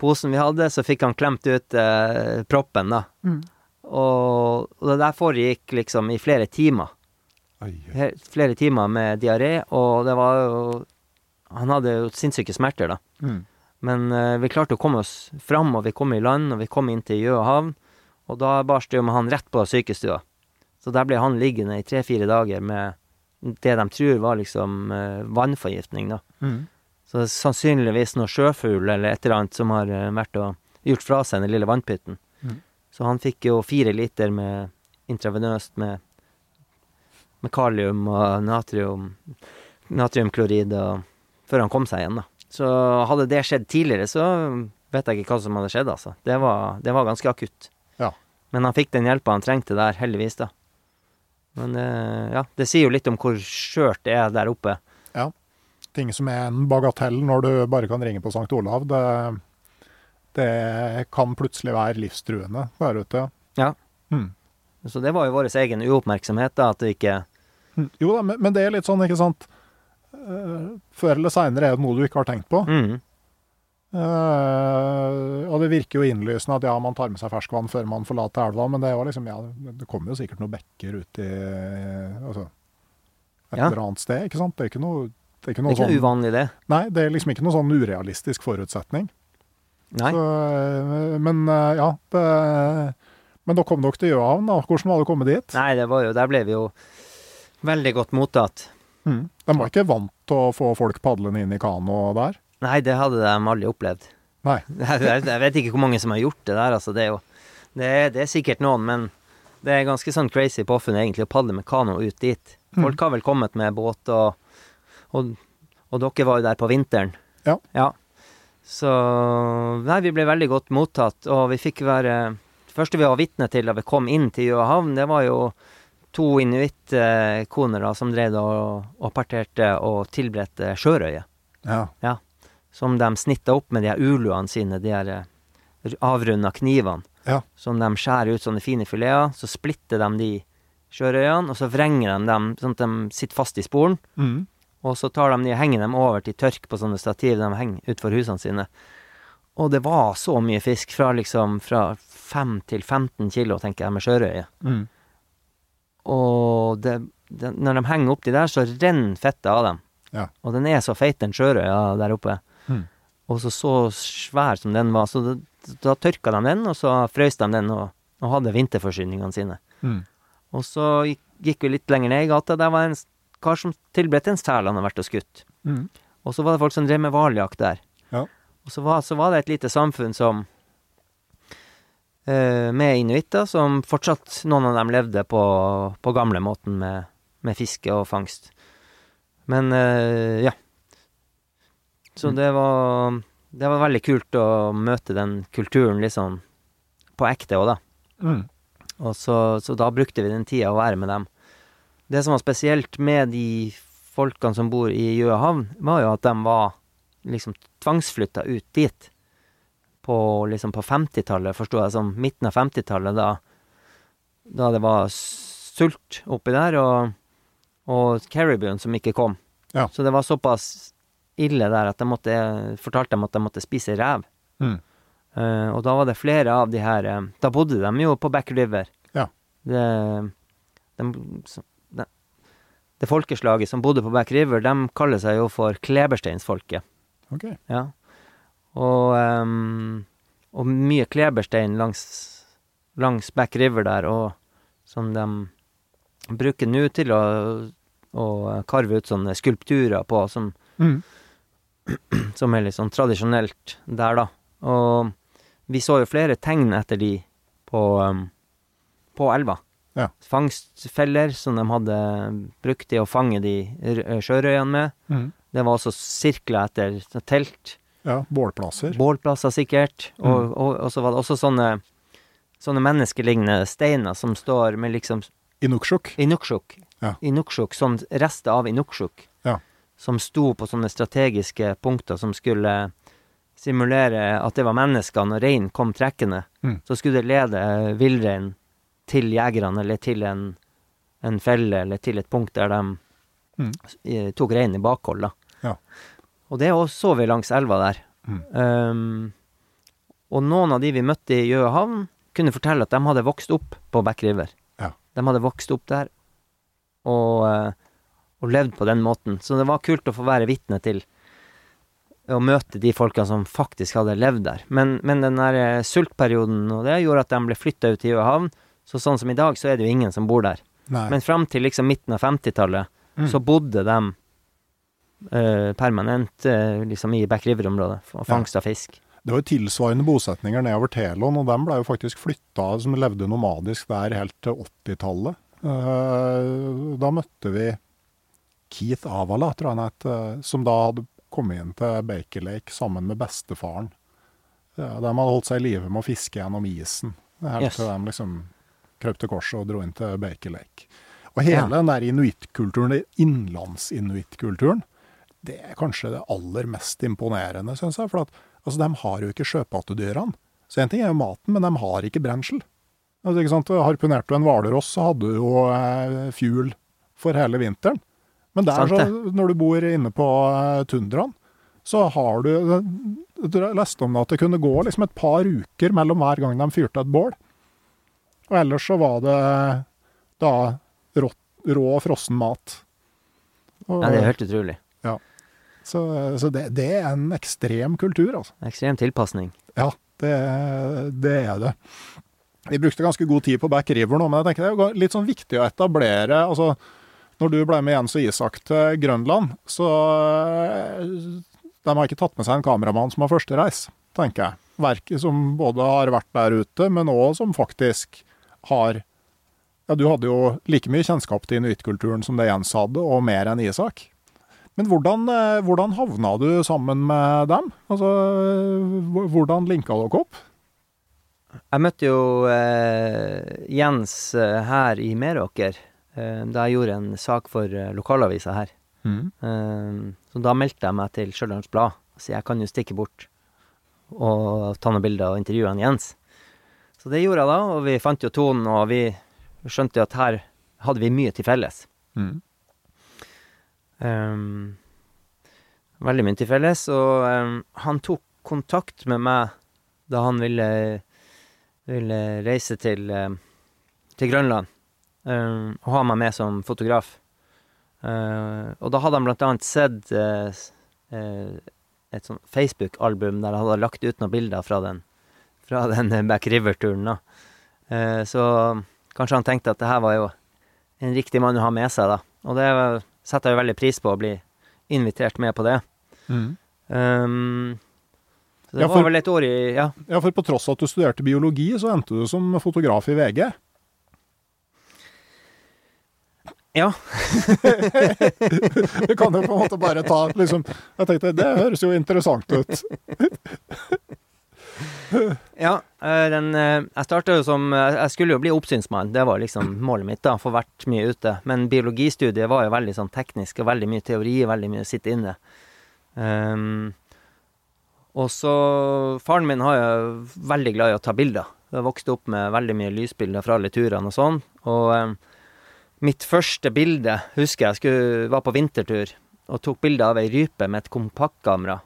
posen vi hadde, så fikk han klemt ut eh, proppen, da. Mm. Og, og det der foregikk liksom i flere timer. Oi. Flere timer med diaré, og det var jo Han hadde jo sinnssyke smerter, da. Mm. Men eh, vi klarte å komme oss fram, og vi kom i land, og vi kom inn til Gjøa havn. Og da bar det jo med han rett på sykestua. Så der ble han liggende i tre-fire dager med det de tror var liksom eh, vannforgiftning, da. Mhm. Så det er sannsynligvis noe sjøfugl eller et eller annet som har eh, vært og gjort fra seg den lille vannpytten. Mm. Så han fikk jo fire liter med intravenøst med, med kalium og natrium, natriumklorid og, før han kom seg igjen, da. Så hadde det skjedd tidligere, så vet jeg ikke hva som hadde skjedd, altså. Det var, det var ganske akutt. Ja. Men han fikk den hjelpa han trengte der, heldigvis, da. Men eh, ja, det sier jo litt om hvor skjørt det er der oppe. Ting som er en bagatell når du bare kan ringe på St. Olav, det, det kan plutselig være livstruende der ute. Ja. Mm. Så det var jo vår egen uoppmerksomhet, da, at det ikke Mhm. Jo da, men, det er litt sånn, ikke sant Eh, Før eller seinere er det noe du ikke har tenkt på. mm, Uh, og det virker jo innlysende at ja, man tar med seg ferskvann før man forlater elva, men det liksom, ja, det- det kommer jo sikkert noen bekker ut i altså, et Ja. eller annet sted, ikke sant? Det er ikke noe, det er ikke Det noe er ikke noe sånn uvanlig, det. Nei, det er liksom ikke noe sånn urealistisk forutsetning. Nei. Så, eh, men eh, ja det, Men da kom dere til Gjøhavn, da. Hvordan var det å komme dit? Nei, det var jo Der ble vi jo veldig godt mottatt. Mm. De var ikke vant til å få folk padlende inn i kano der? Nei, det hadde de aldri opplevd. Nei. Jeg, jeg jeg vet ikke hvor mange som har gjort det der, altså. Det er jo Det er, det er sikkert noen, men det er ganske sånn crazy påfunn egentlig å padle med kano ut dit. Folk har vel kommet med båt, og, og, og dere var jo der på vinteren. Ja. ja. Så Nei, vi ble veldig godt mottatt, og vi fikk være Det første vi var vitne til da vi kom inn til Gjøa havn, det var jo to inuittkoner som drev og, og parterte og tilberedte sjørøye Ja. som de snitta opp med de her uluene sine, de her eh, avrunda knivene, Ja. som de skjærer ut sånne fine fileter. Så splitter de de sjørøyene, og så vrenger de dem sånn at de sitter fast i sporen. Mm. Og så tar de de, henger dem over til tørk på sånne stativ de henger utfor husene sine. Og det var så mye fisk, fra liksom fra 5 til 15 kilo, tenker jeg, med sjørøye. Mm. Og det, det, når de henger opp de der, så renner fettet av dem. Ja. Og den er så feit, den sjørøya der oppe. Mm. Og så så svær som den var. Så da, da tørka de den, og så frøys de den og, og hadde vinterforsyningene sine. Mm. Og så gikk, gikk vi litt lenger ned i gata. Der var en kar som tilbredte en sel han har vært og skutt. Mm. Og så var det folk som drev med hvaljakt der. Ja. Og så var, så var det et lite samfunn som uh, med inuitter, som fortsatt Noen av dem levde på, på gamlemåten med, med fiske og fangst. Men uh, ja. Så Mm. det var Det var veldig kult å møte den kulturen liksom på ekte òg, da. Mm. Og så, så da brukte vi den tida å være med dem. Det som var spesielt med de folkene som bor i Gjøahavn, var jo at de var liksom tvangsflytta ut dit. På liksom på 50-tallet, forsto jeg, som midten av 50-tallet, da, da det var sult oppi der, og, og Caribbean som ikke kom. Ja. Så det var såpass ille der at de måtte, fortalte dem at de måtte spise rev. Mm. Uh, og da var det flere av de her eh, Da bodde de jo på Back River. Ja. Det, de, det, folkeslaget som bodde på Back River, de kaller seg jo for klebersteinsfolket. Ok. Ja. Og, um, og mye kleberstein langs, langs Back River der, og som de bruker nå til å, å karve ut sånne skulpturer på, som Mm. som er litt sånn tradisjonelt der, da. Og vi så jo flere tegn etter de på, um, på elva. Ja. Fangstfeller som de hadde brukt til å fange de sjørøyene med. Mm. Det var også sirkler etter telt. Ja, bålplasser. Bålplasser sikkert. Og, Mm. og, og så var det også sånne, sånne menneskelignende steiner som står med liksom Inuksjuk. Inuksjuk. Ja. Inuksjuk, sånn rester av Inuksjuk. Ja. Som sto på sånne strategiske punkter som skulle simulere at det var mennesker når reinen kom trekkende. Mm. Så skulle det lede villreinen til jegerne, eller til en, en felle, eller til et punkt der de Mm. tok reinen i bakhold. Ja. Og det så vi langs elva der. Mm. Um, og noen av de vi møtte i Gjøahavn, kunne fortelle at de hadde vokst opp på Back River. Ja. De hadde vokst opp der og, eh, og levd på den måten. Så det var kult å få være vitne til å møte de folka som faktisk hadde levd der. Men, men den der eh, sultperioden og det gjorde at de ble flytta ut til Gjøahavn. Så sånn som i dag, så er det jo ingen som bor der. Nei. Men fram til liksom midten av 50-tallet, Mm. så bodde de uh, permanent uh, liksom i Back River-området og fangst av fisk. Det var jo tilsvarende bosetninger nedover Telon, og dem ble jo faktisk flytta, som levde nomadisk der helt til 80-tallet. Eh, Da møtte vi Keith Avala, tror jeg han het, eh, som da hadde kommet inn til Baker Lake sammen med bestefaren. De hadde holdt seg i live med å fiske gjennom isen, helt Yes. til de liksom krøp til korset og dro inn til Baker Lake. Og hele Ja. den der inuittkulturen, innlandsinuittkulturen, det er kanskje det aller mest imponerende, syns jeg. For at, altså, de har jo ikke sjøpattedyrene. Så én ting er jo maten, men de har ikke brensel. Altså, ikke sant? Harpunerte du en hvalross, så hadde du jo eh, fuel for hele vinteren. Men der, så, når du bor inne på eh, tundraen, så har du Jeg leste om det at det kunne gå liksom et par uker mellom hver gang de fyrte et bål. Og ellers så var det da rå, rå frossen mat. Og, Ja, det er helt utrolig. så så det, det er en ekstrem kultur, altså. Ekstrem tilpasning. Ja, det, det er det. Vi brukte ganske god tid på Back River nå, men jeg tenker det er jo litt sånn viktig å etablere altså, Når du ble med Jens og Isak til Grønland, så De har ikke tatt med seg en kameramann som har førstereis, tenker jeg. Verket som både har vært der ute, men òg som faktisk har Ja, du hadde jo like mye kjennskap til inuittkulturen som det Jens hadde, og mer enn Isak. Men hvordan, eh, hvordan havna du sammen med dem? Altså, hvordan linka dere opp? Jeg møtte jo eh, Jens eh, her i Meråker eh, da jeg gjorde en sak for eh, lokalavisa her. Eh, så da meldte jeg meg til Stjørdals Blad. Så jeg kan jo stikke bort og ta noen bilder og intervjue han Jens. Så det gjorde jeg da, og vi fant jo tonen, og vi skjønte at her hadde vi mye til felles. Ehm, veldig mye til felles, og um, han tok kontakt med meg da han ville, ville reise til, um, til Grønland og ha meg med som fotograf. Uh, og da hadde han blant annet sett uh, eh, et sånt Facebook-album der jeg hadde lagt ut noen bilder fra den, fra den Back River-turen. da. Eh, så kanskje han tenkte at det her var jo en riktig mann å ha med seg, da. Og det setter jeg jo veldig pris på, å bli invitert med på det. Um, Så det Ja, for- var vel et år i Ja. Ja, for på tross av at du studerte biologi, så endte du som fotograf i VG. ja. Du kan jo på en måte bare ta liksom Jeg tenkte, det høres jo interessant ut. Ja, eh, den, eh, jeg starta jo som eh, Jeg skulle jo bli oppsynsmann, det var liksom målet mitt, da. Få vært mye ute. Men biologistudiet var jo veldig sånn teknisk, og veldig mye teori, veldig mye å sitte inne. Um, og så Faren min har jo veldig glad i å ta bilder. Jeg vokste opp med veldig mye lysbilder fra alle turene og sånn. Og um, mitt første bilde husker jeg skulle, var på vintertur og tok bilde av ei rype med et kompaktkamera.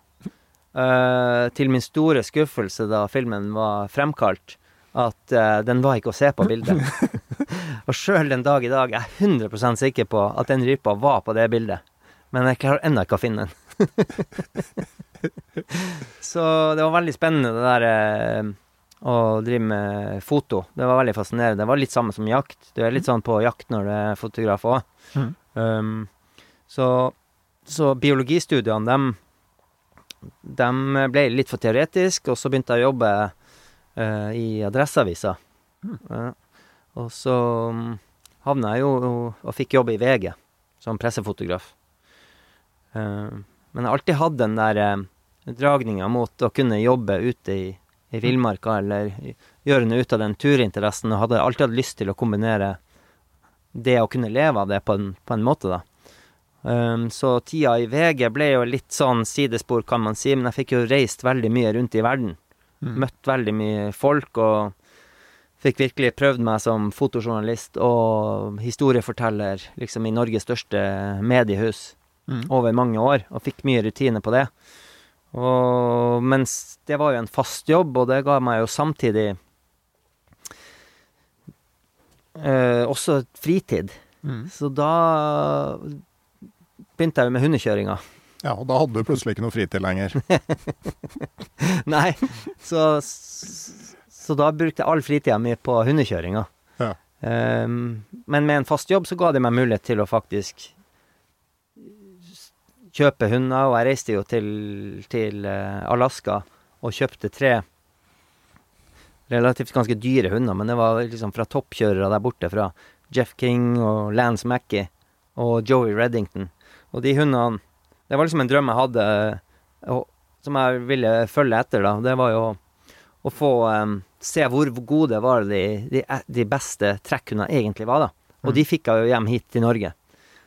Eh, til min store skuffelse da filmen var fremkalt, at uh, den var ikke å se på bildet. og sjøl den dag i dag er jeg 100% sikker på at den rypa var på det bildet. Men jeg klarer ennå ikke å finne den. Så det var veldig spennende det der eh, å drive med foto. Det var veldig fascinerende. Det var litt samme som jakt. Du er litt sånn på jakt når du er fotograf òg. Mm. Um, så, så biologistudiene, dem de ble litt for teoretisk, og så begynte jeg å jobbe uh, i Adresseavisa. Ja. og så mm, havna jeg jo og fikk jobb i VG som pressefotograf. Uh, men jeg har alltid hatt den der eh, dragninga mot å kunne jobbe ute i, i villmarka, eller gjøre noe ut av den turinteressen, og hadde alltid hatt lyst til å kombinere det å kunne leve av det på en, på en måte, da. Um, så tida i VG ble jo litt sånn sidespor, kan man si, men jeg fikk jo reist veldig mye rundt i verden. Mm. Møtt veldig mye folk, og fikk virkelig prøvd meg som fotojournalist og historieforteller liksom i Norges største mediehus Mm. over mange år, og fikk mye rutine på det. Og mens det var jo en fast jobb, og det ga meg jo samtidig eh, også fritid. Mm. Så da begynte jeg jo med hundekjøringa. Ja, og da hadde du plutselig ikke noe fritid lenger. Nei, så, så da brukte jeg all fritida mi på hundekjøringa. Ja. Um, men med en fast jobb så ga det meg mulighet til å faktisk kjøpe hunder, og jeg reiste jo til, til eh, Alaska og kjøpte tre relativt ganske dyre hunder, men det var liksom fra toppkjørere der borte, fra Jeff King og Lance Mackey og Joey Reddington. Og de hundene Det var liksom en drøm jeg hadde, og, som jeg ville følge etter, da. Det var jo å få um, se hvor gode var de, de, de beste trekkhundene egentlig var, da. Og Mm. de fikk jeg jo hjem hit til Norge,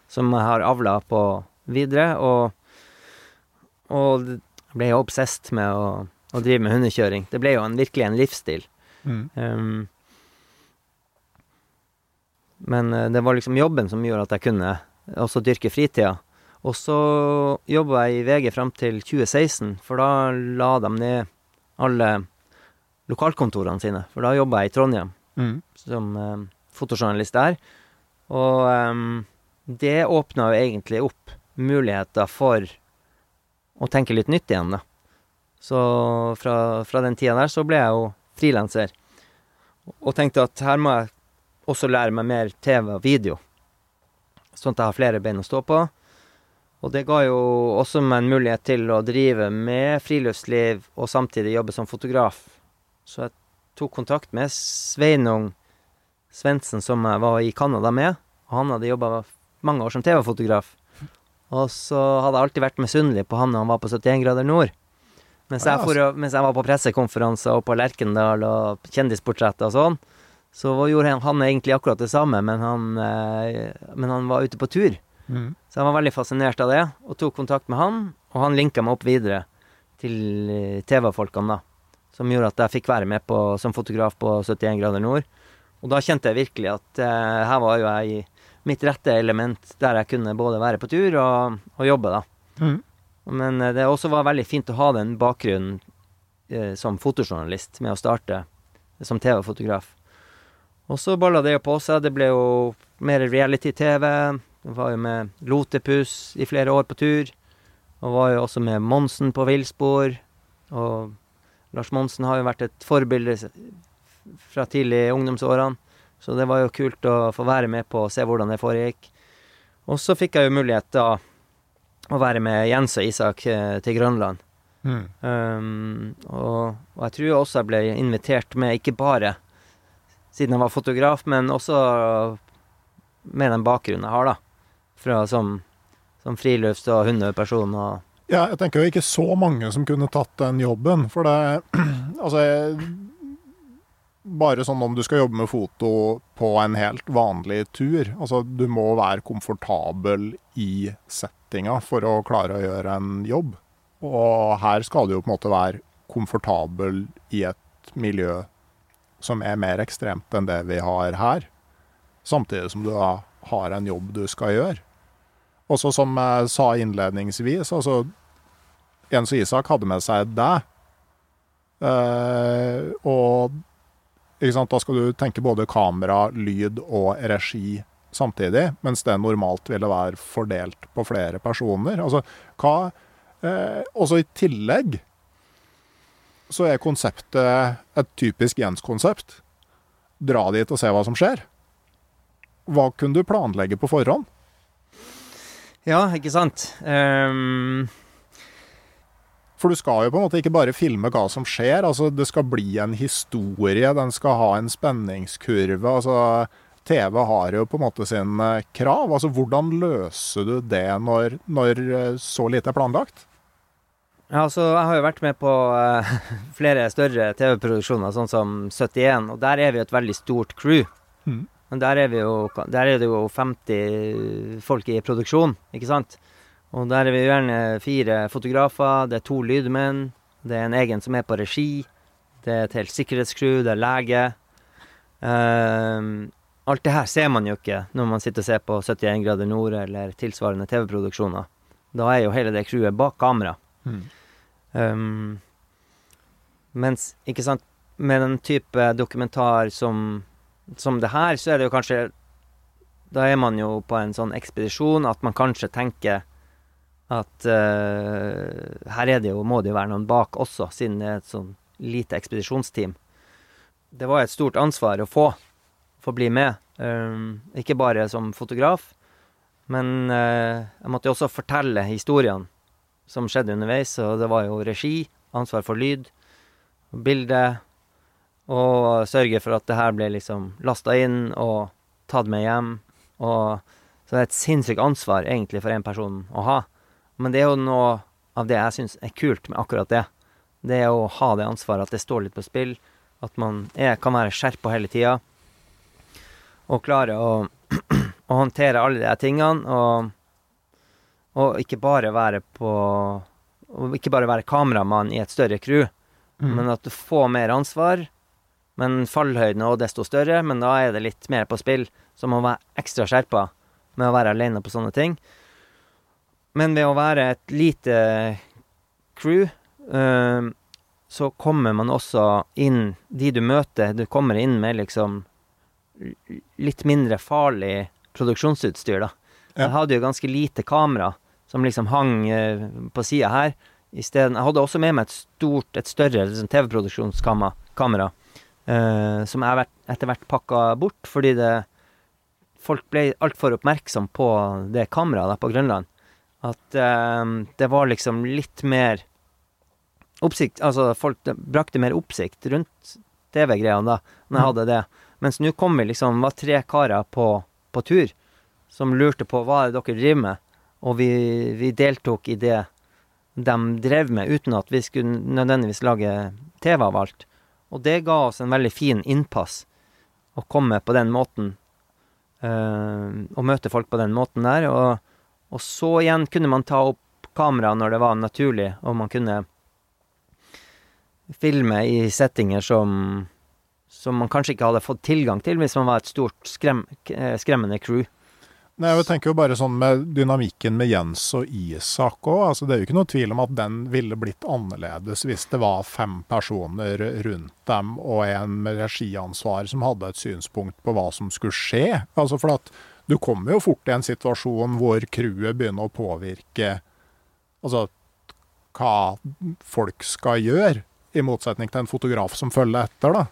som jeg har avla på videre. Og, og jeg ble jo obsessed med å, å drive med hundekjøring. Det ble jo en, virkelig en livsstil. Mm. Um, men eh, det var liksom jobben som gjorde at jeg kunne også dyrke fritida. Og så jobba jeg i VG fram til 2016, for da la de ned alle lokalkontorene sine. For da jobba jeg i Trondheim Mm. som eh, fotojournalist der. Og em, det åpna jo egentlig opp muligheter for å tenke litt nytt igjen, da. Så fra, fra den tida der så ble jeg jo frilanser. Og tenkte at her må jeg også lære meg mer TV og video. Sånn at jeg har flere bein å stå på. Og det ga jo også meg en mulighet til å drive med friluftsliv og samtidig jobbe som fotograf. Så jeg tok kontakt med Sveinung Svendsen, som jeg var i Canada med. Og han hadde jobba mange år som TV-fotograf. Og så hadde jeg alltid vært misunnelig på han når han var på 71 grader nord. Mens jeg, for, mens jeg var på pressekonferanser og på Lerkendal og kjendisportretter og sånn, så gjorde han, han egentlig akkurat det samme, men han, eh, men han var ute på tur. Mm. Så jeg var veldig fascinert av det, og tok kontakt med han. Og han linka meg opp videre til eh, TV-folkene, da. Som gjorde at jeg fikk være med på, som fotograf på 71 grader nord. Og da kjente jeg virkelig at eh, her var jo jeg i mitt rette element, der jeg kunne både være på tur og, og jobbe, da. Mm. Men eh, det også var veldig fint å ha den bakgrunnen eh, som fotojournalist, med å starte som TV-fotograf. Og så balla det jo på seg. Det ble jo mer reality-TV. Var jo med Lotepus i flere år på tur. Og var jo også med Monsen på villspor. Og Lars Monsen har jo vært et forbilde fra tidlig i ungdomsårene. Så det var jo kult å få være med på og se hvordan det foregikk. Og så fikk jeg jo mulighet da å være med Jens og Isak eh, til Grønland. Mm. Um, og, og jeg tror også jeg ble invitert med, ikke bare siden jeg var fotograf, men også med den bakgrunnen jeg har, da. Fra som, som frilufts- og hundeperson og Ja, jeg tenker jo ikke så mange som kunne tatt den jobben, for det Altså jeg, Bare sånn om du skal jobbe med foto på en helt vanlig tur. Altså, du må være komfortabel i settinga for å klare å gjøre en jobb. Og her skal du jo på en måte være komfortabel i et miljø som er mer ekstremt enn det vi har her. Samtidig som du har en jobb du skal gjøre. Også som jeg sa innledningsvis, altså Jens og Isak hadde med seg deg. Eh, og sant, da skal du tenke både kamera, lyd og regi samtidig, mens det normalt ville være fordelt på flere personer. Altså, hva eh, Også i tillegg så er konseptet et typisk Jens-konsept. Dra dit og se hva som skjer. Hva kunne du planlegge på forhånd? Ja, ikke sant. Um, For du skal jo på en måte ikke bare filme hva som skjer. altså Det skal bli en historie, den skal ha en spenningskurve. altså TV har jo på en måte sine krav. altså Hvordan løser du det når, når eh, så lite er planlagt? ja, altså, jeg har jo vært med på uh, flere større TV-produksjoner, sånn som 71, og der er vi et veldig stort crew. Mhm. Men der er, vi jo, der er det jo 50 folk i produksjon, ikke sant? Og der er vi gjerne fire fotografer, det er to lydmenn, det er en egen som er på regi, det er et helt sikkerhetscrew, det er lege. Ehm, alt det her ser man jo ikke når man sitter og ser på 71 grader nord eller tilsvarende TV-produksjoner. Da er jo hele det crewet bak kamera. Um, mens, ikke sant, med den type dokumentar som, som det her, så er det jo kanskje Da er man jo på en sånn ekspedisjon at man kanskje tenker at uh, her er det jo, må det jo være noen bak også, siden det er et sånn lite ekspedisjonsteam. Det var et stort ansvar å få, få bli med. Um, ikke bare som fotograf, men uh, jeg måtte jo også fortelle historiene som skjedde underveis, og det var jo regi, ansvar for lyd, bilde, og sørge for at det her ble liksom lasta inn og tatt med hjem. Og, så det er et sinnssykt ansvar egentlig for én person å ha. Men det er jo noe av det jeg syns er kult med akkurat det. Det er å ha det ansvaret, at det står litt på spill. At man er, kan være skjerpa hele tida. Og klare å, å håndtere alle de tingene. Og, og ikke bare være på ikke bare være kameramann i et større crew, men at du får mer ansvar. Men fallhøyden er også desto større, men da er det litt mer på spill. Så man må være ekstra skjerpa med å være alene på sånne ting. Men ved å være et lite crew, eh, så kommer man også inn De du møter, du kommer inn med liksom litt mindre farlig produksjonsutstyr, da. Ja. Jeg hadde jo ganske lite kamera som liksom hang eh, på sida her. Stedet, jeg hadde også med meg et stort, et større liksom, TV-produksjonskamera, eh, som vært, etter hvert pakka bort, fordi det Folk ble altfor oppmerksom på det kameraet der på Grønland. At uh, det var liksom litt mer oppsikt Altså, folk det brakte mer oppsikt rundt TV-greiene da, når jeg hadde det. Mens nå kom vi liksom, var tre karer på, på tur som lurte på hva er det dere driver med, og vi, vi deltok i det de drev med, uten at vi skulle nødvendigvis lage TV av alt. Og det ga oss en veldig fin innpass å komme på den måten, Uh, og møte folk på den måten der. Og, og så igjen kunne man ta opp kamera når det var naturlig, og man kunne filme i settinger som som man kanskje ikke hadde fått tilgang til hvis man var et stort skrem, eh, skremmende crew. Nei, jeg tenker jo bare sånn med dynamikken med Jens og Isak òg. Altså, det er jo ikke noe tvil om at den ville blitt annerledes hvis det var fem personer rundt dem og en med regiansvar som hadde et synspunkt på hva som skulle skje. Altså, for at du kommer jo fort i en situasjon hvor crewet begynner å påvirke altså, hva folk skal gjøre, i motsetning til en fotograf som følger etter. da.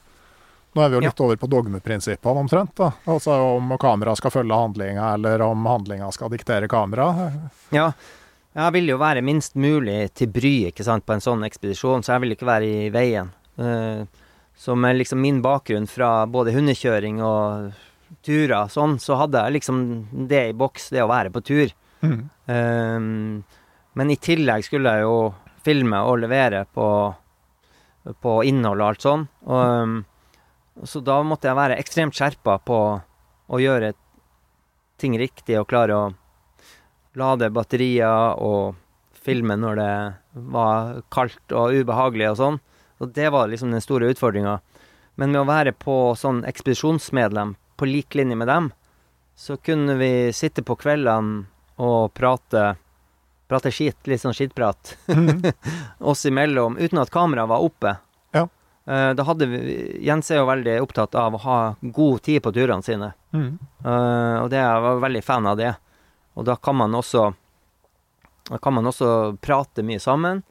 Nå er vi jo litt over på dogmeprinsippene omtrent. da. Altså om kamera skal følge handlinga, eller om handlinga skal diktere kamera. Ja, Jeg vil jo være minst mulig til bry ikke sant, på en sånn ekspedisjon, så jeg vil ikke være i veien. Så som er liksom min bakgrunn fra både hundekjøring og turer sånn, så hadde jeg liksom det i boks, det å være på tur. Mm. Uh, men i tillegg skulle jeg jo filme og levere på, på innhold og alt sånn. Og, um, så da måtte jeg være ekstremt skjerpa på å gjøre ting riktig og klare å lade batterier og filme når det var kaldt og ubehagelig og sånn. Og det var liksom den store utfordringa. Men med å være på sånn ekspedisjonsmedlem på lik linje med dem, så kunne vi sitte på kveldene og prate prate skit, litt sånn skittprat, mm. oss imellom, uten at kameraet var oppe. Uh, da hadde vi Jens er jo veldig opptatt av å ha god tid på turene sine. Mm. Uh, og det jeg var veldig fan av det. Og da kan man også Da kan man også prate mye sammen.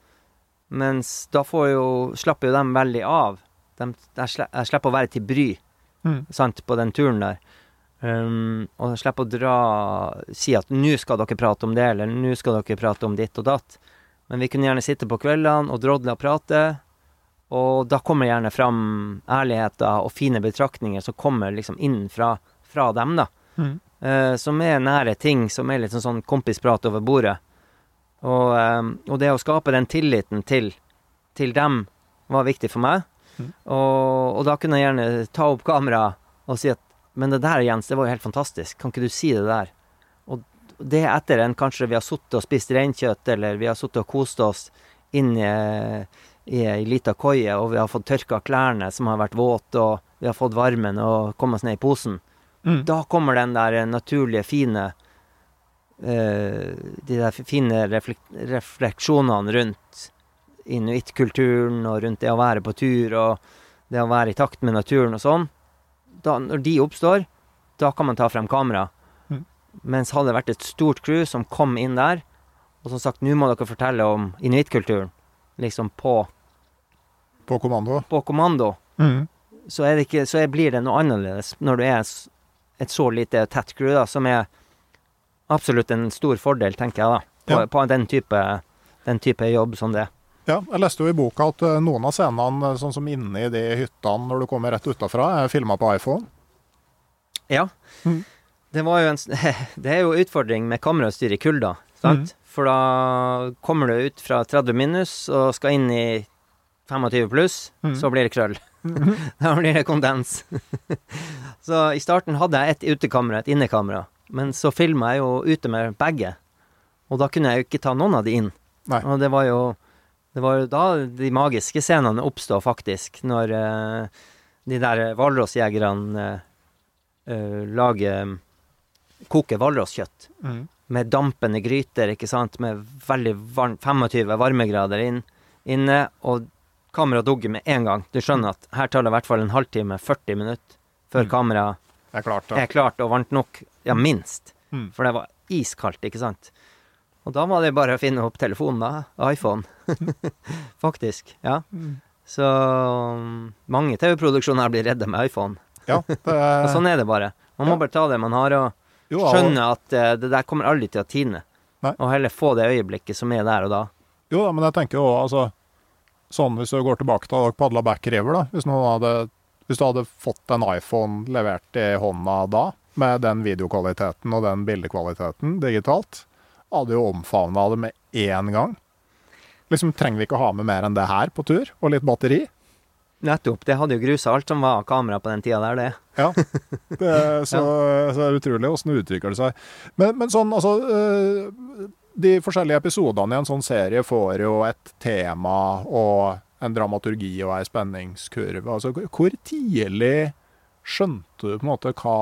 Mens da får jo Slapper jo dem veldig av. De, jeg slipper å være til bry mm. sant, på den turen der. Um, og slipper å dra Si at 'nå skal dere prate om det', eller 'nå skal dere prate om ditt og datt'. Men vi kunne gjerne sitte på kveldene og drodle og prate. Og da kommer gjerne fram ærligheter og fine betraktninger som kommer liksom inn fra, fra dem, da. Mm. Uh, som er nære ting, som er litt sånn, sånn kompisprat over bordet. Og, um, og, det å skape den tilliten til, til dem var viktig for meg. Mm. Og, og, da kunne jeg gjerne ta opp kamera og si at Men det der, Jens, det var jo helt fantastisk. Kan ikke du si det der? Og det etter en kanskje vi har sittet og spist reinkjøtt, eller vi har sittet og kost oss inn i, i ei lita koie, og vi har fått tørka klærne som har vært våte, og vi har fått varmen og kommet oss ned i posen. Mm. Da kommer den der naturlige, fine uh, De der fine reflek refleksjonene rundt inuittkulturen og rundt det å være på tur og det å være i takt med naturen og sånn. Da, når de oppstår, da kan man ta frem kamera. Mm. Mens hadde det vært et stort crew som kom inn der, og som sagt, nå må dere fortelle om inuittkulturen, liksom på På kommando? På kommando. Mm. Så, ikke, så blir det noe annerledes når du er et så lite tett crew, da, som er absolutt en stor fordel, tenker jeg, da, på, ja. på den, type, den, type, jobb som det. Ja, jeg leste jo i boka at eh, noen av scenene, sånn som inne i de hyttene når du kommer rett utafra, er filma på iPhone. Ja. Mm. Det, en, det er jo utfordring med kamerautstyr i kulda, sant? Mm. For da kommer du ut fra 30 minus og skal inn i 25 pluss, mm. så blir det krøll. da blir det kondens. så i starten hadde jeg et utekamera, et innekamera. Men så filma jeg jo ute med begge. Og da kunne jeg jo ikke ta noen av de inn. Nei. Og det var jo Det var jo da de magiske scenene oppstod, faktisk. Når uh, de der hvalrossjegerne uh, lager Koker hvalrosskjøtt. Mm. Med dampende gryter, ikke sant. Med veldig varm, 25 varmegrader inn, inne. Og kameraet dugger med en gang. Du skjønner at her tar det i hvert fall en halvtime, 40 minutter før mm. kameraet er klart, er klart og varmt nok. Ja, minst. Mm. For det var iskaldt, ikke sant. Og da var det bare å finne opp telefonen, da. iPhone. Faktisk. Ja. Mm. Så um, mange TV-produksjoner blir redda med iPhone. Ja, det og sånn er det bare. Man må ja. bare ta det man har, og skjønne at uh, det der kommer aldri til å tine. Og heller få det øyeblikket som er der og da. Jo da, men jeg tenker jo altså Sånn hvis du går tilbake til å padla back river, da. Hvis, hadde, hvis, du hadde fått en iPhone levert i hånda da, med den videokvaliteten og den bildekvaliteten digitalt, hadde jo omfavna det med én gang. Liksom Trenger vi ikke å ha med mer enn det her på tur, og litt batteri? Nettopp. Det hadde jo grusa alt som var kamera på den tida der, det. Ja. Det er så, så er utrolig åssen det utvikler seg. Men, men sånn, altså øh, de forskjellige episodene i en sånn serie får jo et tema og en dramaturgi og ei spenningskurve. Altså, hvor tidlig skjønte du på en måte hva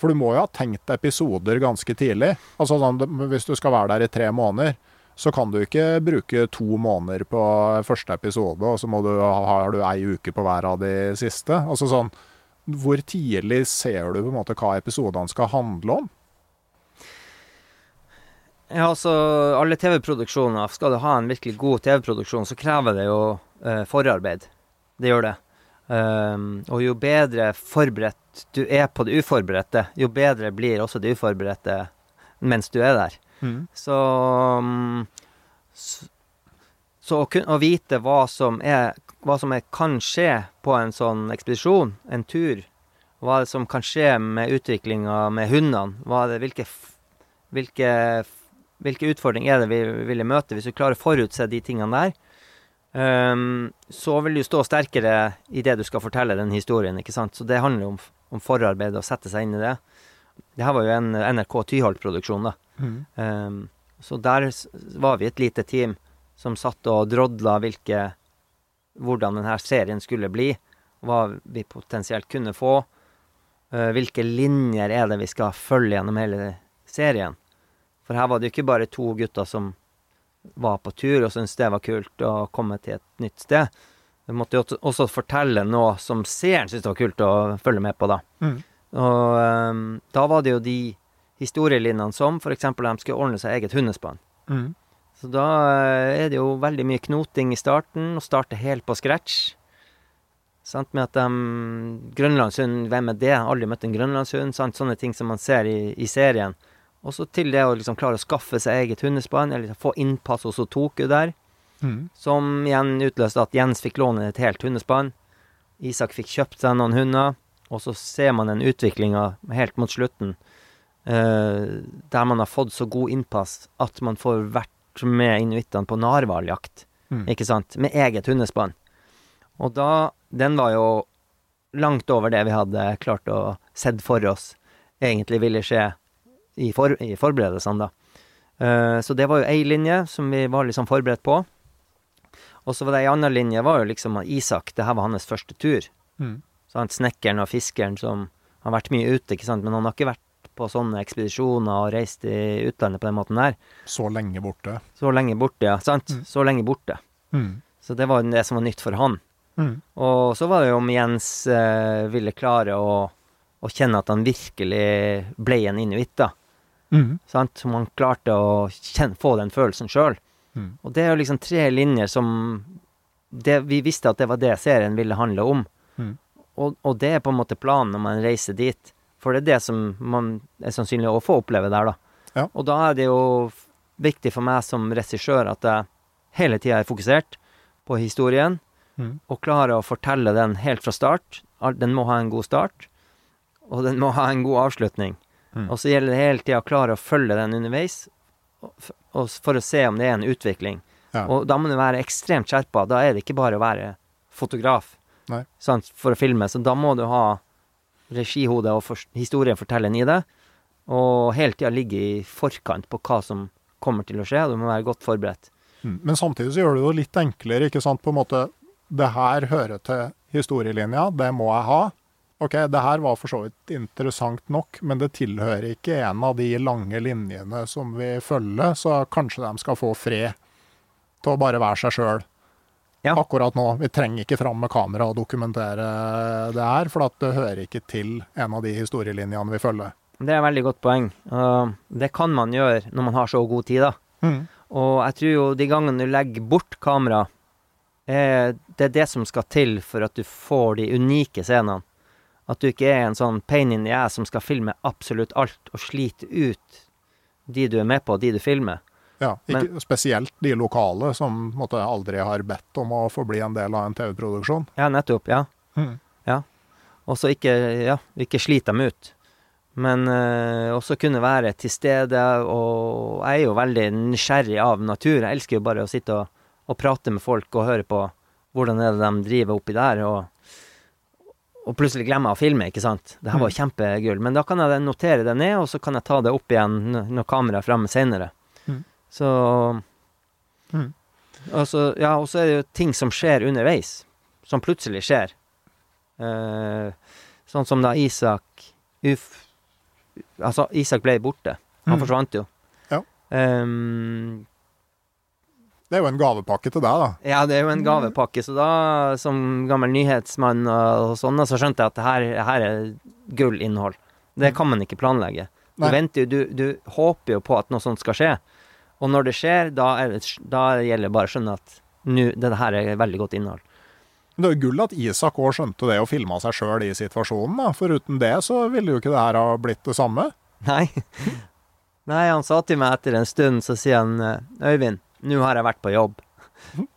For du må jo ha tenkt episoder ganske tidlig. Altså sånn, Hvis du skal være der i tre måneder, så kan du ikke bruke to måneder på første episode, og så må du, har du ei uke på hver av de siste. Altså sånn, Hvor tidlig ser du på en måte hva episodene skal handle om? Ja, altså alle TV-produksjoner Skal du ha en virkelig god TV-produksjon, så krever det jo eh, forarbeid. Det gjør det. Um, og jo bedre forberedt du er på det uforberedte, jo bedre blir også det uforberedte mens du er der. Mm. Så, um, så Så å, kun, å vite hva som, er, hva som er, kan skje på en sånn ekspedisjon, en tur, hva som kan skje med utviklinga med hundene, det, hvilke, hvilke, hvilke utfordringer er det vi ville møte, hvis du klarer å forutse de tingene der, um, så vil du stå sterkere i det du skal fortelle den historien, ikke sant? Så det handler om, om forarbeid og sette seg inn i det. Det her var jo en NRK Tyholt-produksjon, da. Mm. Um, så der var vi et lite team som satt og drodla hvilke hvordan denne serien skulle bli, hva vi potensielt kunne få. eh, hvilke linjer er det vi skal følge gjennom hele serien. For her var det jo ikke bare to gutter som var på tur og syntes det var kult å komme til et nytt sted. Vi måtte jo også- også fortelle noe som seeren syntes det var kult å følge med på, da. Mm. Og um, da var det jo de historielinjene som f.eks. de skulle ordne seg eget hundespann. Mm. Så da eh, er det jo veldig mye knoting i starten, og starte helt på scratch. Sant, med at um, Grønlandshund, hvem er det? Aldri møtt en grønlandshund. Sant? Sånne ting som man ser i, i serien. Og så til det å liksom klare å skaffe seg eget hundespann, eller få innpass hos Otoku der. Mm. Som igjen utløste at Jens fikk låne et helt hundespann. Isak fikk kjøpt seg noen hunder, og så ser man den utviklinga helt mot slutten. uh, der man har fått så god innpass at man får vært med inuittene på narhvaljakt. Mm. Ikke sant? Med eget hundespann. Og da Den var jo langt over det vi hadde klart å sett for oss egentlig ville skje i, for, i forberedelsene, da. Uh, så det var jo ei linje som vi var liksom forberedt på. Og så var det ei anna linje, var jo liksom Isak. Det her var hans første tur. Mm. Så han snekkeren og fiskeren som har vært mye ute, ikke sant. Men han har ikke vært på sånne ekspedisjoner og reist i utlandet på den måten der. Så lenge borte. Så lenge borte, ja. Sant? Mm. Så lenge borte. Mm. Så det var det som var nytt for han. Mm. Og så var det jo om Jens eh, ville klare å, å kjenne at han virkelig ble en inuitt, da. Mm. Sant? Om han klarte å kjenne, få den følelsen sjøl. Mm. Og det er jo liksom tre linjer som det, Vi visste at det var det serien ville handle om. Mm. Og, og det er på en måte planen når man reiser dit. For det er det som man er sannsynlig å få oppleve der, da. Ja. Og da er det jo viktig for meg som regissør at jeg hele tida er fokusert på historien, Mm. og klarer å fortelle den helt fra start. Den må ha en god start, og den må ha en god avslutning. Mm. Og så gjelder det hele tida å klare å følge den underveis, for å se om det er en utvikling. Ja. Og da må du være ekstremt skjerpa. Da er det ikke bare å være fotograf for å filme. Så da må du ha regihodet og for, en i det, og hele tida ligge i forkant på hva som kommer til å skje. Du må være godt forberedt. Mm. Men samtidig så gjør du det litt enklere, ikke sant, på en måte Det her hører til historielinja, det må jeg ha. Ok, det her var for så vidt interessant nok, men det tilhører ikke en av de lange linjene som vi følger, så kanskje de skal få fred til å bare være seg sjøl. Ja. Akkurat nå. Vi trenger ikke fram med kamera og dokumentere det her, for at det hører ikke til en av de historielinjene vi følger. Det er et veldig godt poeng. det kan man gjøre når man har så god tid, da. Mm. Og jeg tror jo de gangene du legger bort kamera, eh, det er det som skal til for at du får de unike scenene. At du ikke er en sånn pain in the ass som skal filme absolutt alt og slite ut de du er med på, de du filmer. Ja, ikke, spesielt de lokale som måtte, aldri har bedt om å få bli en del av en TV-produksjon. Ja, nettopp. Ja. Mm. Og så ikke, ja, ikke slite dem ut. Men eh, også kunne være til stede, og jeg er jo veldig nysgjerrig av natur. Jeg elsker jo bare å sitte og, og prate med folk og høre på hvordan er det de driver oppi der, og, og plutselig glemme å filme, ikke sant. Det her var Mm. kjempegull. Men da kan jeg notere det ned, og så kan jeg ta det opp igjen når kameraet er fremme senere. Mm. Så Mm. Og så, ja, og så er det jo ting som skjer underveis, som plutselig skjer. Eh, sånn som da Isak Uff. Altså, Isak ble borte. Han Mm. forsvant jo. Ja. Um, Det er jo en gavepakke til deg, da. ja, det er jo en gavepakke, så da, som gammel nyhetsmann og sånn, så skjønte jeg at det her, her er gullinnhold. Det kan man ikke planlegge. Du venter du, du håper jo på at noe sånt skal skje. Og når det skjer, da, er det, da gjelder det bare å skjønne at nu, det her er veldig godt innhold. Det er jo gull at Isak òg skjønte det og filma seg sjøl i situasjonen. da. For uten det så ville jo ikke det her ha blitt det samme. Nei. Nei, han sa til meg etter en stund, så sier han eh, Øyvind, nå har jeg vært på jobb.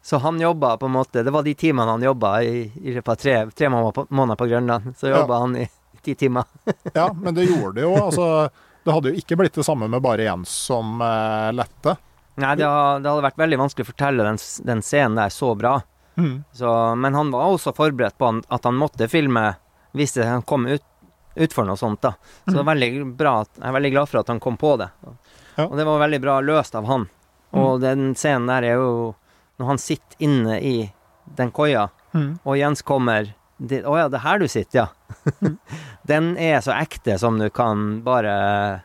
Så han jobba på en måte Det var de timene han jobba i, i tre, tre måneder på Grønland. Så jobba Ja. han i ti timer. Ja, men det gjorde det jo. Altså, det hadde jo ikke blitt det samme med bare Jens som uh, lette. Nei, det, har, det hadde vært veldig vanskelig å fortelle den, den scenen der så bra. Mm. Så, men han var også forberedt på at han måtte filme hvis det kom ut, ut for noe sånt. da. Så det var veldig bra at, jeg er veldig glad for at han kom på det. Ja. Og det var veldig bra løst av han. Og den scenen der er jo når han sitter inne i den koia, Mm. og Jens kommer det, oh ja, det er her du sitter, ja'. den er så ekte som du kan bare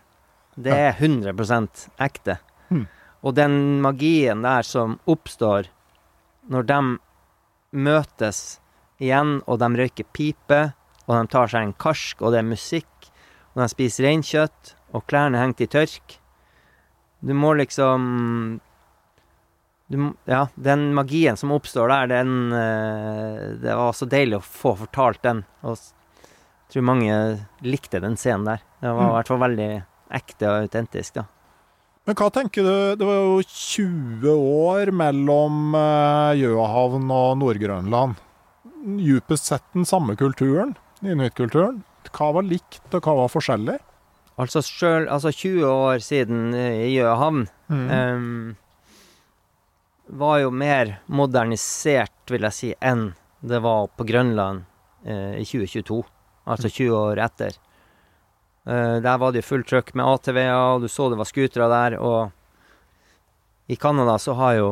Det er 100 ekte. Mm. Og den magien der som oppstår når de møtes igjen, og de røyker pipe, og de tar seg en karsk, og det er musikk, og de spiser reinkjøtt, og klærne henger til tørk Du må liksom du, ja, den magien som oppstår der, den eh, Det var så deilig å få fortalt den. Og jeg tror mange likte den scenen der. Det var i Mm. hvert fall veldig ekte og autentisk, da. Men hva tenker du, det var jo 20 år mellom eh, Gjøahavn og Nord-Grønland. Djupest sett den samme kulturen, inuittkulturen. Hva var likt, og hva var forskjellig? Altså selv, Altså 20 år siden eh, i Gjøahavn. Mm. ehm, var jo mer modernisert, vil jeg si, enn det var på Grønland eh, i 2022. Altså 20 år etter. Eh, der var det jo fullt trøkk med ATV-er, og du så det var scootere der. Og i Canada så har jo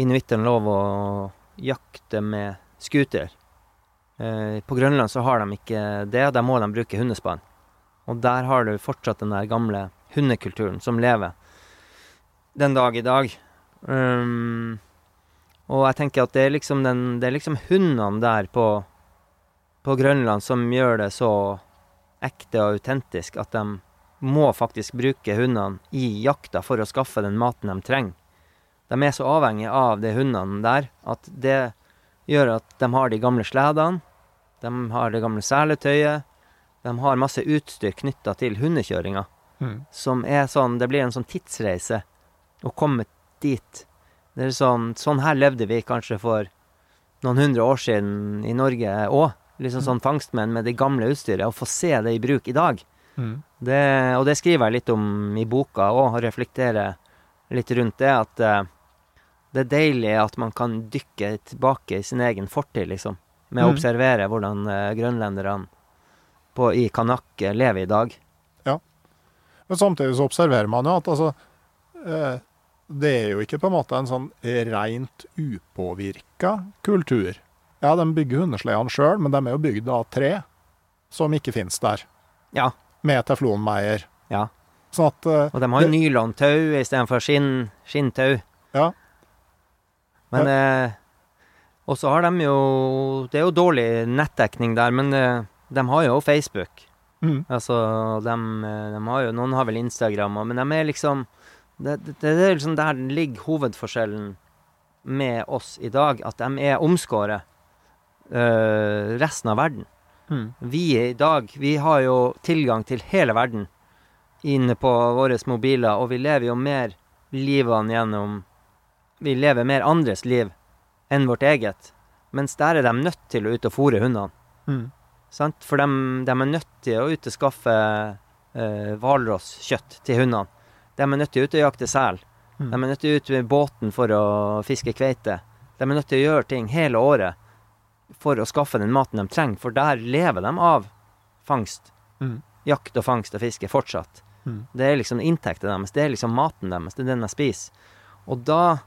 inuittene lov å jakte med scooter. Eh, på Grønland så har de ikke det, der må de bruke hundespann. Og der har du fortsatt den der gamle hundekulturen som lever den dag i dag. Um, og jeg tenker at det er liksom, den, det er liksom hundene der på, på Grønland som gjør det så ekte og autentisk at de må faktisk bruke hundene i jakta for å skaffe den maten de trenger. De er så avhengige av de hundene der at det gjør at de har de gamle sledene, de har det gamle seletøyet, de har masse utstyr knytta til hundekjøringa Mm. som er sånn Det blir en sånn tidsreise å komme dit. Det er sånn Sånn her levde vi kanskje for noen hundre år siden i Norge òg. Liksom sånn fangstmenn med det gamle utstyret. Å få se det i bruk i dag. Mm. Det, og det skriver jeg litt om i boka òg, og reflekterer litt rundt det. At uh, det er deilig at man kan dykke tilbake i sin egen fortid, liksom. Med å Mm. observere hvordan uh, grønlenderne på, i Kanak lever i dag. Ja. Men samtidig så observerer man jo at altså eh, Det er jo ikke på en måte en sånn rent upåvirka kultur. Ja, de bygger hundesledene sjøl, men de er jo bygd av tre som ikke finnes der. Ja. Med teflonmeier. Ja. Sånn at uh, Og de har jo nylontau istedenfor skinn, skinntau. Ja. Men eh, Og så har de jo Det er jo dårlig nettdekning der, men eh, de har jo Facebook. mm, Altså, de, eh, de har jo Noen har vel Instagram, men de er liksom Det, det, det er liksom der ligger hovedforskjellen med oss i dag, at de er omskåret øh, resten av verden. mm, Vi i dag, vi har jo tilgang til hele verden inne på våre mobiler, og vi lever jo mer livene gjennom Vi lever mer andres liv enn vårt eget. Mens der er de nødt til å ut og fôre hundene. mm, Sant? For de, de er nødt til å ut og skaffe hvalrosskjøtt øh, til hundene. De er nødt til å ut og jakte sel. Mm. De er nødt til å ut med båten for å fiske kveite. De er nødt til å gjøre ting hele året for å skaffe den maten de trenger, for der lever de av fangst. mm, Jakt og fangst og fiske fortsatt. Mm. Det er liksom inntekten deres, det er liksom maten deres, det er den de spiser. Og da,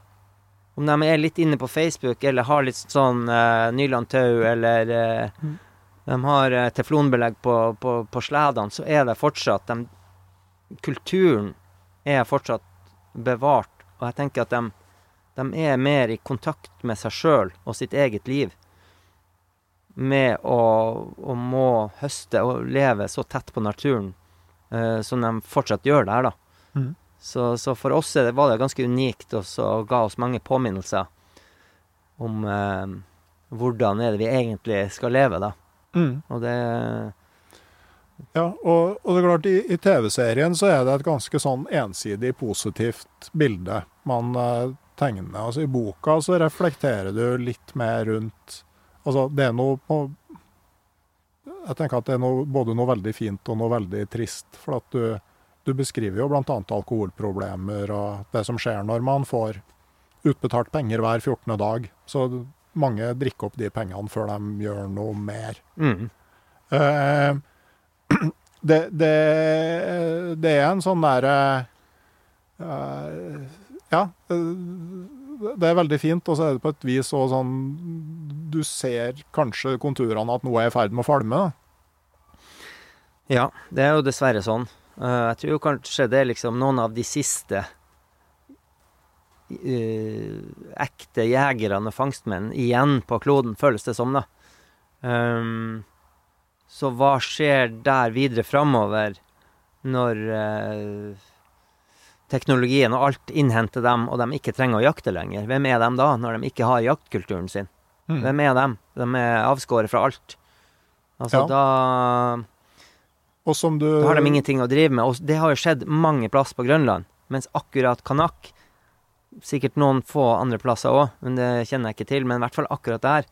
om de er litt inne på Facebook eller har litt sånn uh, Nylandtau eller uh, Mm. de har uh, teflonbelegg på, på, på sledene, så er det fortsatt de, Kulturen er fortsatt bevart, og jeg tenker at de, de er mer i kontakt med seg sjøl og sitt eget liv. Med å, å må høste og leve så tett på naturen uh, som de fortsatt gjør der, da. Mm. Så, så for oss det, var det ganske unikt, og så ga oss mange påminnelser om uh, hvordan er det vi egentlig skal leve, da. mm. Og det Ja, og, og det er klart, i, i TV-serien så er det et ganske sånn ensidig positivt bilde man eh, tegner. Altså I boka så reflekterer du litt mer rundt Altså, det er noe på Jeg tenker at det er noe, både noe veldig fint og noe veldig trist. For at du, du beskriver jo bl.a. alkoholproblemer og det som skjer når man får utbetalt penger hver 14. dag. Så mange drikker opp de pengene før de gjør noe mer. Mm. Eh, det, det, det er en sånn derre eh, Ja. eh, det er veldig fint, og så er det på et vis òg sånn Du ser kanskje konturene at noe er i ferd med å falme. da. Ja, det er jo dessverre sånn. Eh, jeg tror jo kanskje det er liksom noen av de siste uh, ekte jegerne og fangstmenn igjen på kloden, føles det som, da. Ehm, så hva skjer der videre framover, når eh, teknologien og alt innhenter dem, og de ikke trenger å jakte lenger? Hvem er de da, når de ikke har jaktkulturen sin? Mm. Hvem er de? De er avskåret fra alt. Altså, Ja. da du da har de ingenting å drive med. Og det har jo skjedd mange plasser på Grønland. Mens akkurat Kanak Sikkert noen få andre plasser òg, men det kjenner jeg ikke til. Men i hvert fall akkurat der,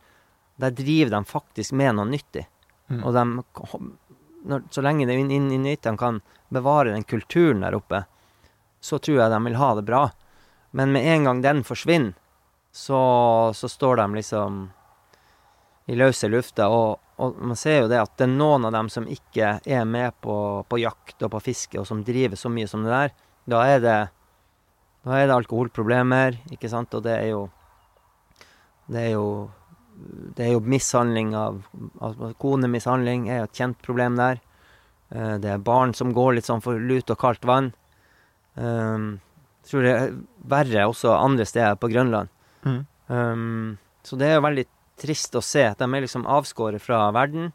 der driver de faktisk med noe nyttig. Mm. Og de når, Så lenge de inuittene kan bevare den kulturen der oppe, så tror jeg de vil ha det bra. Men med en gang den forsvinner, så, så står de liksom i løse lufta. Og, og man ser jo det at det er noen av dem som ikke er med på, på jakt og på fiske, og som driver så mye som det der. Da er det, da er det alkoholproblemer, ikke sant, og det er jo Det er jo det er jo mishandling av altså Konemishandling er jo et kjent problem der. Eh, Det er barn som går litt sånn for lut og kaldt vann. Um, jeg tror det er verre også andre steder på Grønland. Mm. Um, så det er jo veldig trist å se at de er liksom avskåret fra verden.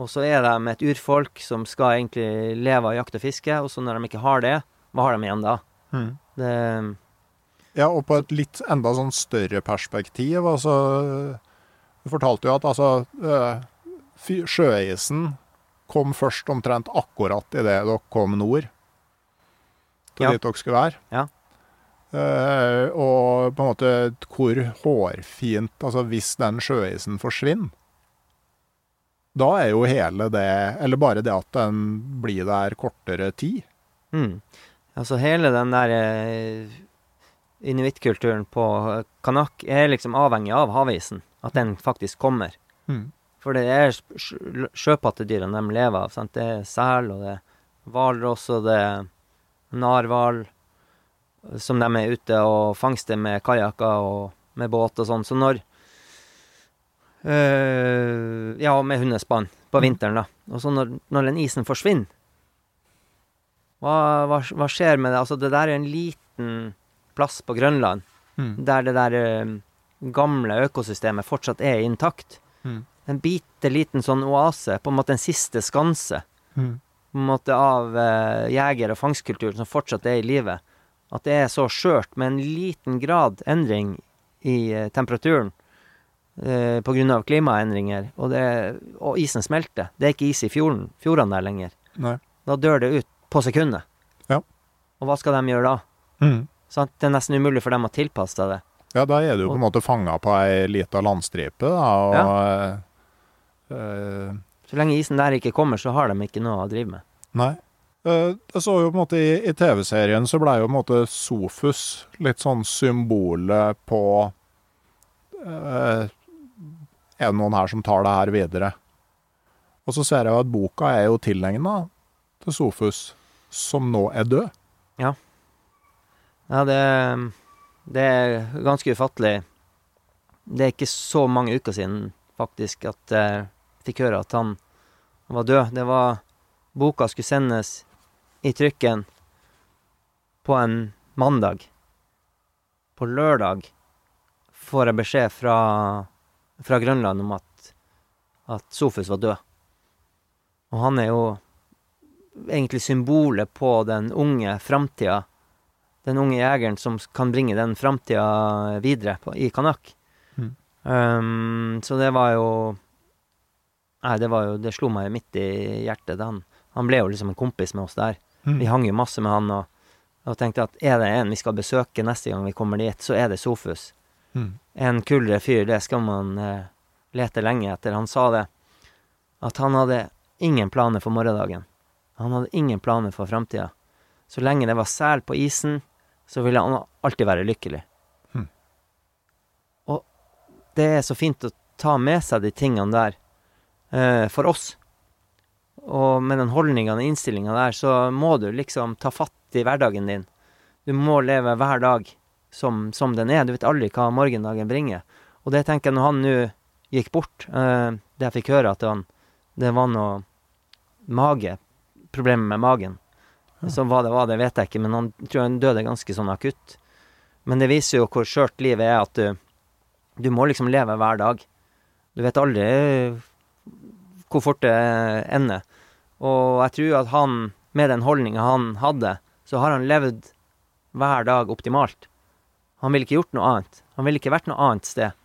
Og så er de et urfolk som skal egentlig leve av jakt og fiske, og så når de ikke har det, hva har de igjen da? Mm. Det, Ja, og på et litt enda sånn større perspektiv, altså Du fortalte jo at altså eh, Sjøisen kom først omtrent akkurat idet dere kom nord. Til Ja. dit dere skulle være. Ja. Uh, og på en måte hvor hårfint Altså hvis den sjøisen forsvinner, da er jo hele det Eller bare det at den blir der kortere tid. mm. Altså hele den der uh, inuittkulturen på Kanak er liksom avhengig av havisen. At den faktisk kommer. Mm. For det er sjøpattedyr sjøpattedyrene de lever av. Sant? Det er sel, og det er hvalross, og det er narhval. Som de er ute og fangster med kajakker og med båt og sånn. Så når øh, Ja, med hundespann på vinteren, da. Og så når, når den isen forsvinner hva, hva, hva skjer med det? Altså, det der er en liten plass på Grønland Mm. der det der øh, gamle økosystemet fortsatt er intakt. Mm. En bitte liten sånn oase, på en måte en siste skanse Mm. på en måte av eh, jeger- og fangstkulturen som fortsatt er i live. At det er så skjørt med en liten grad endring i eh, temperaturen eh, pga. klimaendringer, og, det, og isen smelter. Det er ikke is i fjorden, fjordene der lenger. Nei. Da dør det ut på sekundet. Ja. Og hva skal de gjøre da? Mm. Det er nesten umulig for dem å tilpasse seg det. Ja, da er du jo på en måte fanga på ei lita landstripe, da, og eh, Så lenge isen der ikke kommer, så har de ikke noe å drive med. Nei. Eh, Jeg så jo på en måte i, i TV-serien så blei jo på en måte Sofus litt sånn symbolet på øh, Er det noen her som tar det her videre? Og så ser jeg jo at boka er jo tilegna til Sofus, som nå er død. Ja. Ja, det, det er ganske ufattelig. Det er ikke så mange uker siden, faktisk, at jeg fikk høre at han var død. Det var Boka skulle sendes i trykken på en mandag. På lørdag får jeg beskjed fra, fra Grønland om at, at Sofus var død. Og han er jo egentlig symbolet på den unge framtida den unge jegeren som kan bringe den framtida videre på, i Kanak. Mm. Um, så det var jo Nei, det var jo Det slo meg midt i hjertet Den. han ble jo liksom en kompis med oss der. Mm. Vi hang jo masse med han, og, og tenkte at er det en vi skal besøke neste gang vi kommer dit, så er det Sofus. Mm. En kulere fyr, det skal man eh, lete lenge etter. Han sa det, at han hadde ingen planer for morgendagen. Han hadde ingen planer for framtida. Så lenge det var sel på isen, så vil han alltid være lykkelig. Hmm. Og det er så fint å ta med seg de tingene der eh, for oss. Og med den holdninga og innstillinga der, så må du liksom ta fatt i hverdagen din. Du må leve hver dag som, som den er. Du vet aldri hva morgendagen bringer. Og det tenker jeg når han nå gikk bort, eh, det jeg fikk høre at han, det var noe mage, problemer med magen. Så hva det var, det vet jeg ikke, men han tror han døde ganske sånn akutt. Men det viser jo hvor skjørt livet er, at du, du må liksom leve hver dag. Du vet aldri hvor fort det ender. Og jeg tror at han, med den holdninga han hadde, så har han levd hver dag optimalt. Han ville ikke gjort noe annet. Han ville ikke vært noe annet sted.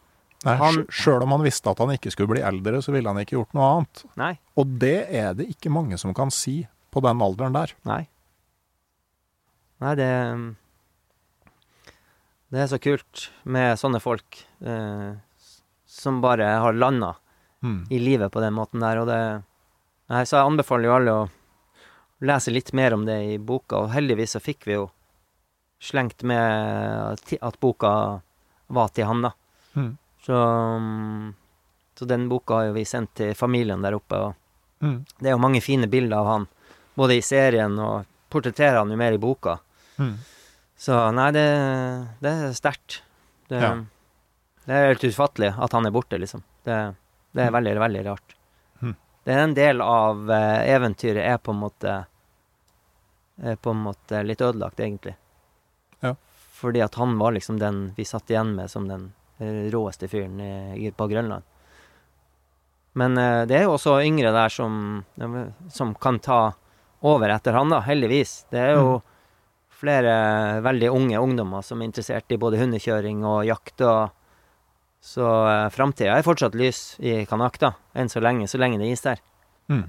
Nei, Han- Sjøl om han visste at han ikke skulle bli eldre, så ville han ikke gjort noe annet. Nei. Og det er det ikke mange som kan si på den alderen der. Nei. Nei, det Det er så kult med sånne folk eh, som bare har landa Mm. i livet på den måten der, og det Nei, så jeg anbefaler jo alle å lese litt mer om det i boka, og heldigvis så fikk vi jo slengt med at boka var til han, da. Mm. Så, så den boka har jo vi sendt til familien der oppe, og Mm. det er jo mange fine bilder av han, både i serien og portretterer han jo mer i boka. Mm. Så nei, det, det er sterkt. Det, Ja. det er helt utfattelig at han er borte, liksom. Det, det er veldig, veldig rart. Mm. Det er en del av eh, eventyret er på en måte er på en måte litt ødelagt, egentlig. Ja. Fordi at han var liksom den vi satt igjen med som den eh, råeste fyren i, på Grønland. Men eh, det er jo også yngre der som, som kan ta over etter han, da, heldigvis. Det er jo flere veldig unge ungdommer som er interessert i både hundekjøring og jakt. og Så eh, framtida er fortsatt lys i Kanak, da, enn så lenge, så lenge det er is der. Mm.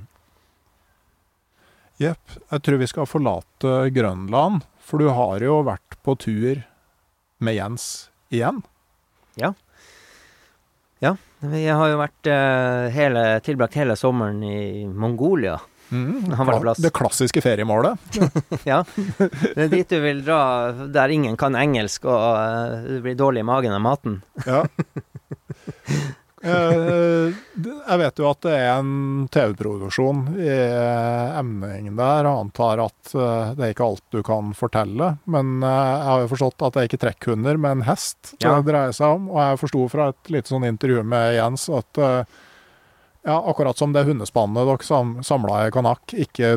Jepp. Jeg tror vi skal forlate Grønland, for du har jo vært på tur med Jens igjen. Ja, Vi har jo vært eh, hele, tilbrakt hele sommeren i Mongolia. Mm. Det klassiske feriemålet. Ja, det er dit du vil dra der ingen kan engelsk og eh, du blir dårlig i magen av maten. Ja. Eh, Jeg vet jo at det er en TV-produksjon i emningen der, og antar at eh, det er ikke alt du kan fortelle. Men eh, jeg har jo forstått at det er ikke trekkhunder, men hest Ja. det dreier seg om. Og jeg forsto fra et lite sånn intervju med Jens at eh, ja, akkurat som det hundespannet dere sam samla i Kanak ikke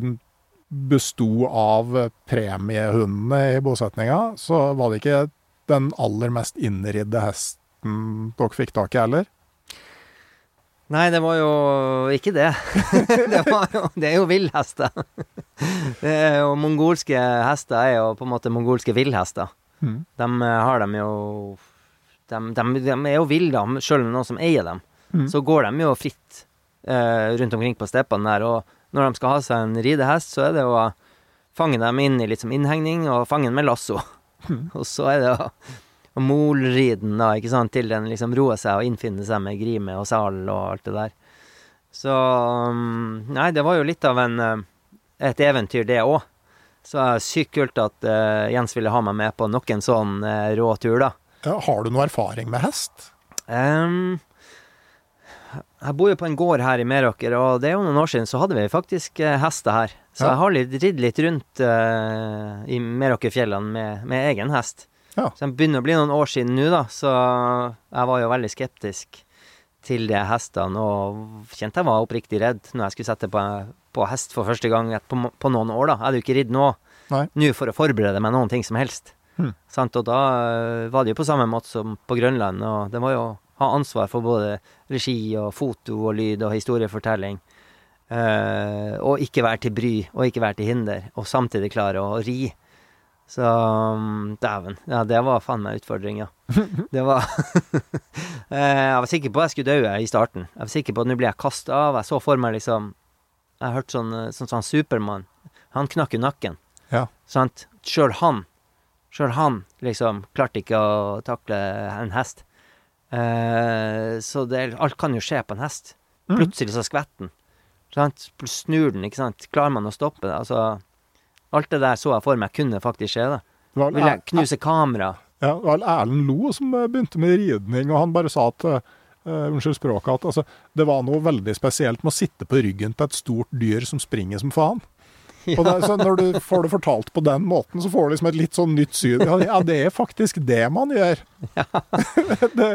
besto av premiehundene i bosetninga, så var det ikke den aller mest innridde hesten dere fikk tak i heller. Nei, det var jo ikke det. det, var jo, det er jo villhester. Er mongolske hester er jo på en måte mongolske villhester. Mm. De eh, har dem jo De, de, de er jo ville, sjøl om noen som eier dem. Mm. Så går de jo fritt eh, rundt omkring på steppene der. Og når de skal ha seg en ridehest, så er det å fange dem inn i litt som innhegning, og fange den med lasso. og så er det å å molride den, da, ikke sant, til den liksom roer seg og innfinner seg med grime og sal og alt det der. Så um, Nei, det var jo litt av en eh, et eventyr, det òg. Så det er sykt kult at uh, Jens ville ha meg med på nok en sånn uh, rå tur, da. Ja, har du noe erfaring med hest? Ehm, jeg bor jo på en gård her i Meråker, og det er jo noen år siden så hadde vi faktisk eh, hester her. Så Ja. jeg har litt, ridd litt rundt uh, i Meråkerfjellene med, med egen hest. Ja. Så det begynner å bli noen år siden nå, da, så jeg var jo veldig skeptisk til de hestene, og kjente jeg var oppriktig redd når jeg skulle sette på, på hest for første gang på, på noen år, da. Jeg hadde jo ikke ridd nå, nå for å forberede meg noen ting som helst. Hmm. Sant? Og da uh, var det jo på samme måte som på Grønland, og det var jo ha ansvar for både regi og foto og lyd og historiefortelling. Uh, og ikke være til bry, og ikke være til hinder, og samtidig klare å ri. Så um, dæven. Ja, det var faen meg utfordringa. Det var uh, Jeg var sikker på at jeg skulle dø i starten. Jeg var sikker på at nå blir jeg kasta av. Jeg så for meg liksom Jeg hørte sånn sånn eh, sånn Supermann. Han knakk jo nakken. Ja. Sant? Sjøl han, sjøl han liksom klarte ikke å takle en hest. Eh, så det, alt kan jo skje på en hest. Mm. Plutselig så skvetter den. Sant? Snur den, ikke sant. Klarer man å stoppe det? Altså Alt det der så jeg for meg kunne faktisk skje, da. Vil jeg knuse kamera? Ja, det var Erlend Lo som eh, begynte med ridning, og han bare sa at eh, Unnskyld språket, at altså, det var noe veldig spesielt med å sitte på ryggen til et stort dyr som springer som faen. Og det, så når du får det fortalt på den måten, så får du liksom et litt sånn nytt syn. Ja, ja det er faktisk det man gjør. det,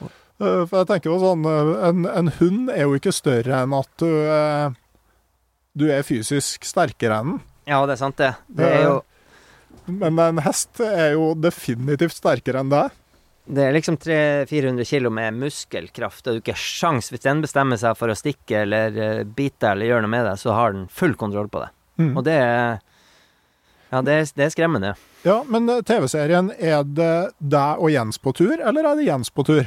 eh, for jeg tenker jo sånn eh, en, en hund er jo ikke større enn at du eh, Du er fysisk sterkere enn den. Ja, det er sant, det. Det er jo Men en hest er jo definitivt sterkere enn deg. Det er liksom 300-400 kilo med muskelkraft, og du har ikke sjans Hvis den bestemmer seg for å stikke eller bite eller gjøre noe med deg, så har den full kontroll på det. Mm. Og det er Ja, det er, det er skremmende. Ja, men eh, TV-serien, er det deg og Jens på tur, eller er det Jens på tur?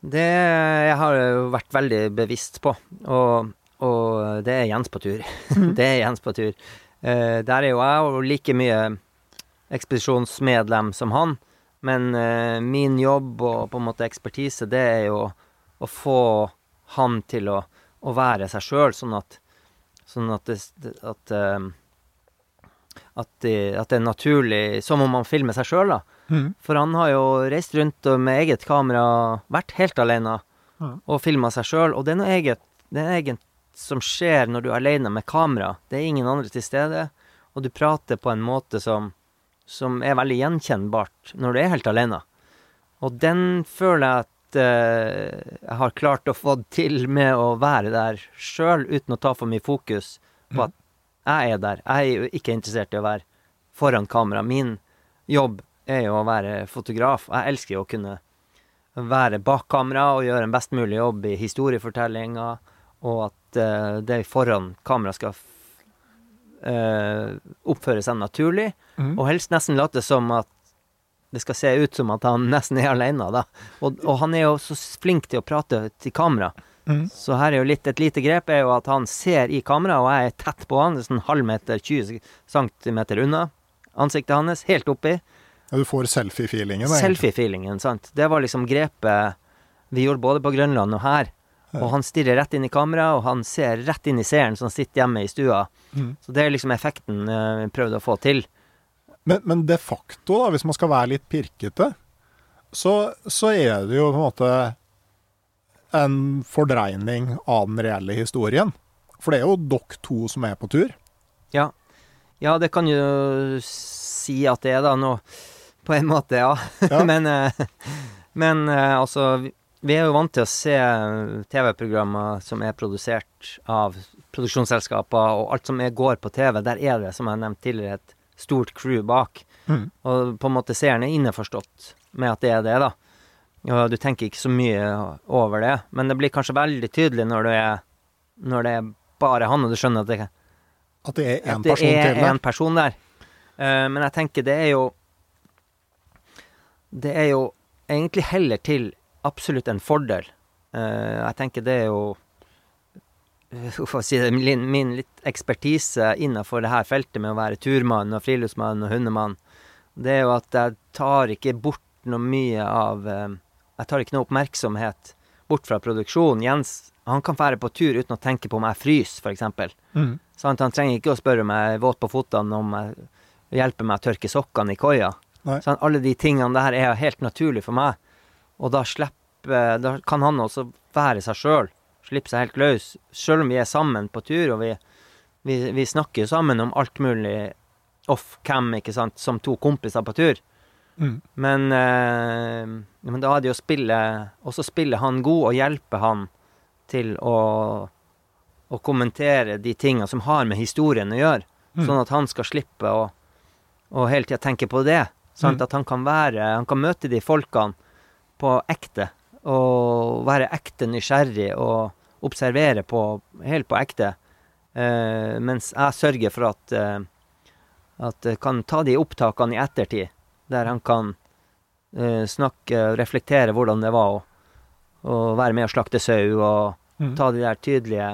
Det jeg har jo vært veldig bevisst på, og, og det er Jens på tur. det er Jens på tur. Eh, der er jo jeg og like mye ekspedisjonsmedlem som han, men eh, min jobb og på en måte ekspertise, det er jo å få han til å, å være seg sjøl, sånn at Sånn at det, at, eh, at, det, at det er naturlig, som om man filmer seg sjøl, da. Mm. For han har jo reist rundt med eget kamera, vært helt alene mm. og filma seg sjøl. Og det er noe eget, det er eget som skjer når du er alene med kamera. Det er ingen andre til stede, og du prater på en måte som, som er veldig gjenkjennbart når du er helt alene. Og den føler jeg at jeg har klart å få til med å være der sjøl, uten å ta for mye fokus på at jeg er der. Jeg er jo ikke interessert i å være foran kamera. Min jobb er jo å være fotograf. Jeg elsker jo å kunne være bak kamera og gjøre en best mulig jobb i historiefortellinga, og at uh, det foran kamera skal eh, oppføre seg naturlig, Mm. og helst nesten late som at det skal se ut som at han nesten er alene, da. Og, og han er jo så flink til å prate til kamera. Mm. Så her er jo litt et lite grep er jo at han ser i kamera, og jeg er tett på han, sånn halvmeter, 20 centimeter unna ansiktet hans, helt oppi. Ja, du får selfie-feelingen. Selfie-feelingen, sant. Det var liksom grepet vi gjorde både på Grønland og her. Og han stirrer rett inn i kamera, og han ser rett inn i seeren som sitter hjemme i stua. Mm. Så det er liksom effekten eh, vi prøvde å få til. Men, men de facto, da, hvis man skal være litt pirkete, så, så er det jo på en måte en fordreining av den reelle historien. For det er jo dere to som er på tur. Ja. ja, det kan jo si at det er da nå, på en måte, ja. Ja. men eh, men eh, altså, vi- er jo vant til å se TV-programmer som er produsert av produksjonsselskaper, og alt som går på TV, der er det, som jeg har nevnt tidligere, et stort crew bak. Mm. Og på en måte seeren er innforstått med at det er det, da. Og du tenker ikke så mye over det, men det blir kanskje veldig tydelig når du er, når det er bare han, og du skjønner at det, At det er én person er til der. en person der. Eh, men jeg tenker det er jo Det er jo egentlig heller til absolutt en fordel. Uh, jeg tenker det er jo si det, min, min litt ekspertise innenfor det her feltet med å være turmann og friluftsmann og hundemann, det er jo at jeg tar ikke bort noe mye av eh, Jeg tar ikke noe oppmerksomhet bort fra produksjonen. Jens han kan fære på tur uten å tenke på om jeg fryser, f.eks. Mm. Sånn, Han trenger ikke å spørre om jeg er våt på føttene, om jeg hjelper meg å tørke sokkene i koia. Sånn, Alle de tingene der er helt naturlig for meg. Og da slipper Da kan han også være seg sjøl. Slippe seg helt løs. Sjøl om vi er sammen på tur, og vi, vi, vi snakker sammen om alt mulig off cam, ikke sant, som to kompiser på tur. Mm. Men, eh, men da er det jo å spille Også spille han god og hjelpe han til å, å kommentere de tingene som har med historien å gjøre. Mm. Sånn at han skal slippe å, å hele tida tenke på det. Sant? Mm. At han kan være Han kan møte de folkene på ekte. Og være ekte nysgjerrig og observere på helt på ekte. Eh, mens jeg sørger for at eh, at jeg kan ta de opptakene i ettertid, der han kan eh, snakke og reflektere hvordan det var å, å være med å slakte sau, og Mm. ta de der tydelige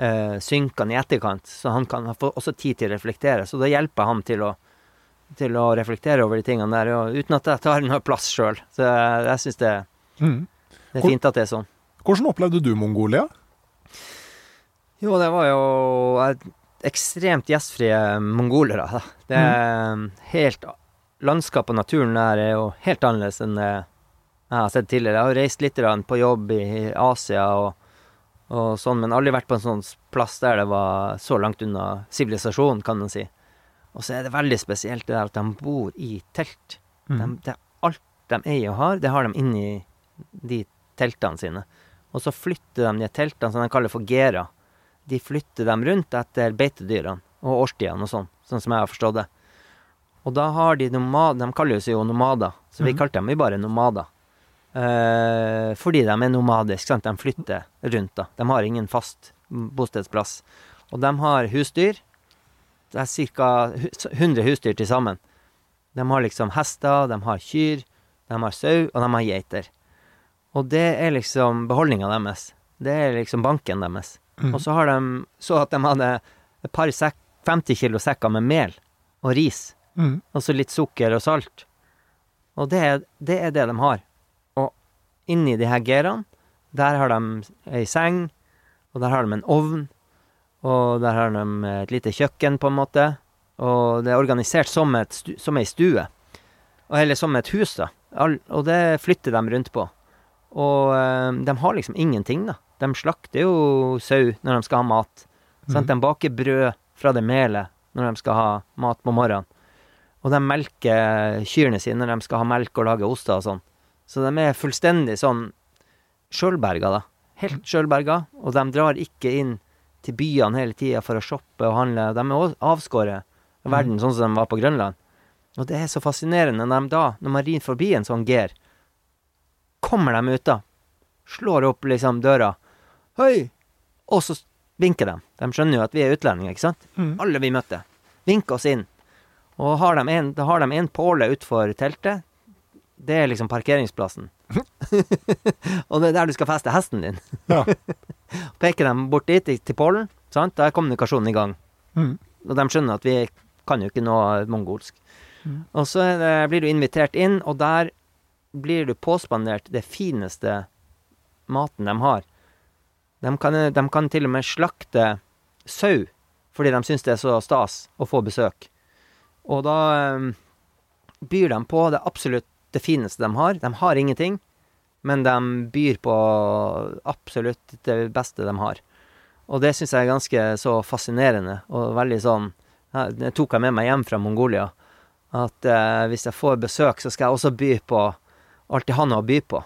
eh, synkene i etterkant, så han kan få også tid til å reflektere. Så da hjelper han til å, til å reflektere over de tingene der, og, uten at jeg tar noe plass sjøl. Så jeg, jeg syns det, Mm. Det er fint at det er sånn. Hvordan opplevde du Mongolia? Jo, det var jo ekstremt gjestfrie mongolere. Da. Det er helt Landskapet og naturen der er jo helt annerledes enn det jeg har sett tidligere. Jeg har reist litt på jobb i Asia og, og sånn, men aldri vært på en sånn plass der det var så langt unna sivilisasjonen, kan man si. Og så er det veldig spesielt det der at de bor i telt. De, det alt de eier og har, det har de inni de teltene sine. Og så flytter de de teltene som de kaller for gera. De flytter dem rundt etter beitedyrene og årstidene og sånn, sånn som jeg har forstått det. Og da har de nomader De kaller seg jo nomader, så vi mm. kalte dem jo bare nomader. Eh, fordi de er nomadiske, sant. De flytter rundt, da. De har ingen fast bostedsplass. Og de har husdyr. Det er ca. 100 husdyr til sammen. De har liksom hester, de har kyr, de har sau, og de har geiter. Og det er liksom beholdninga deres. Det er liksom banken deres. Mm. Og så har de så at de hadde et par sekk, 50 kilo sekker med mel og ris. Mm. Og så litt sukker og salt. Og det er, det er det de har. Og inni de her geraene, der har de ei seng, og der har de en ovn, og der har de et lite kjøkken, på en måte. Og det er organisert som, et som ei stue. Og- Eller som et hus, da. Og det flytter de rundt på. Og eh, de har liksom ingenting, da. De slakter jo sau når de skal ha mat. Sant? De baker brød fra det melet når de skal ha mat på morgenen. Og de melker kyrne sine når de skal ha melk og lage oster og sånn. Så de er fullstendig sånn sjølberga, da. Helt sjølberga. Og de drar ikke inn til byene hele tida for å shoppe og handle. De er avskåret av verden, sånn som de var på Grønland. Og det er så fascinerende når de da, når man rir forbi en sånn ger, kommer de ut da, slår opp liksom døra, Hei! Og så vinker de. De skjønner jo at vi er utlendinger, ikke sant? Mm. Alle vi møtte. Vinker oss inn. Og har de en, da har de en påle utfor teltet. Det er liksom parkeringsplassen. og det er der du skal feste hesten din. Ja. Peker dem bort dit, til pålen. Sant? Da er kommunikasjonen i gang. Mm. Og de skjønner at vi kan jo ikke noe mongolsk. Mm. Og så det, blir du invitert inn, og der blir du påspandert det fineste maten de har. De kan, de kan til og med slakte sau, fordi de syns det er så stas å få besøk. Og da um, byr de på det absolutt det fineste de har. De har ingenting, men de byr på absolutt det beste de har. Og det syns jeg er ganske så fascinerende, og veldig sånn Det tok jeg med meg hjem fra Mongolia. At uh, hvis jeg får besøk, så skal jeg også by på alt de har noe å by på.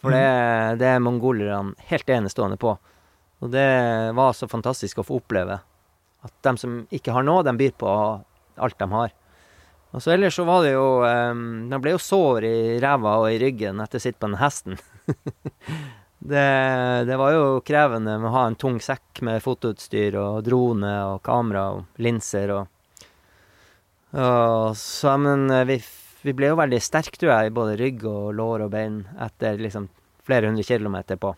For det, det er mongolerne helt enestående på. Og det var så fantastisk å få oppleve. At de som ikke har noe, de byr på alt de har. Og så ellers så var det jo um, De ble jo sår i ræva og i ryggen etter å sitte på den hesten. det, det var jo krevende med å ha en tung sekk med fotoutstyr og drone og kamera og linser og og så, men eh, vi, vi ble jo veldig sterke, tror jeg, i både rygg og lår og bein etter liksom flere hundre kilometer på,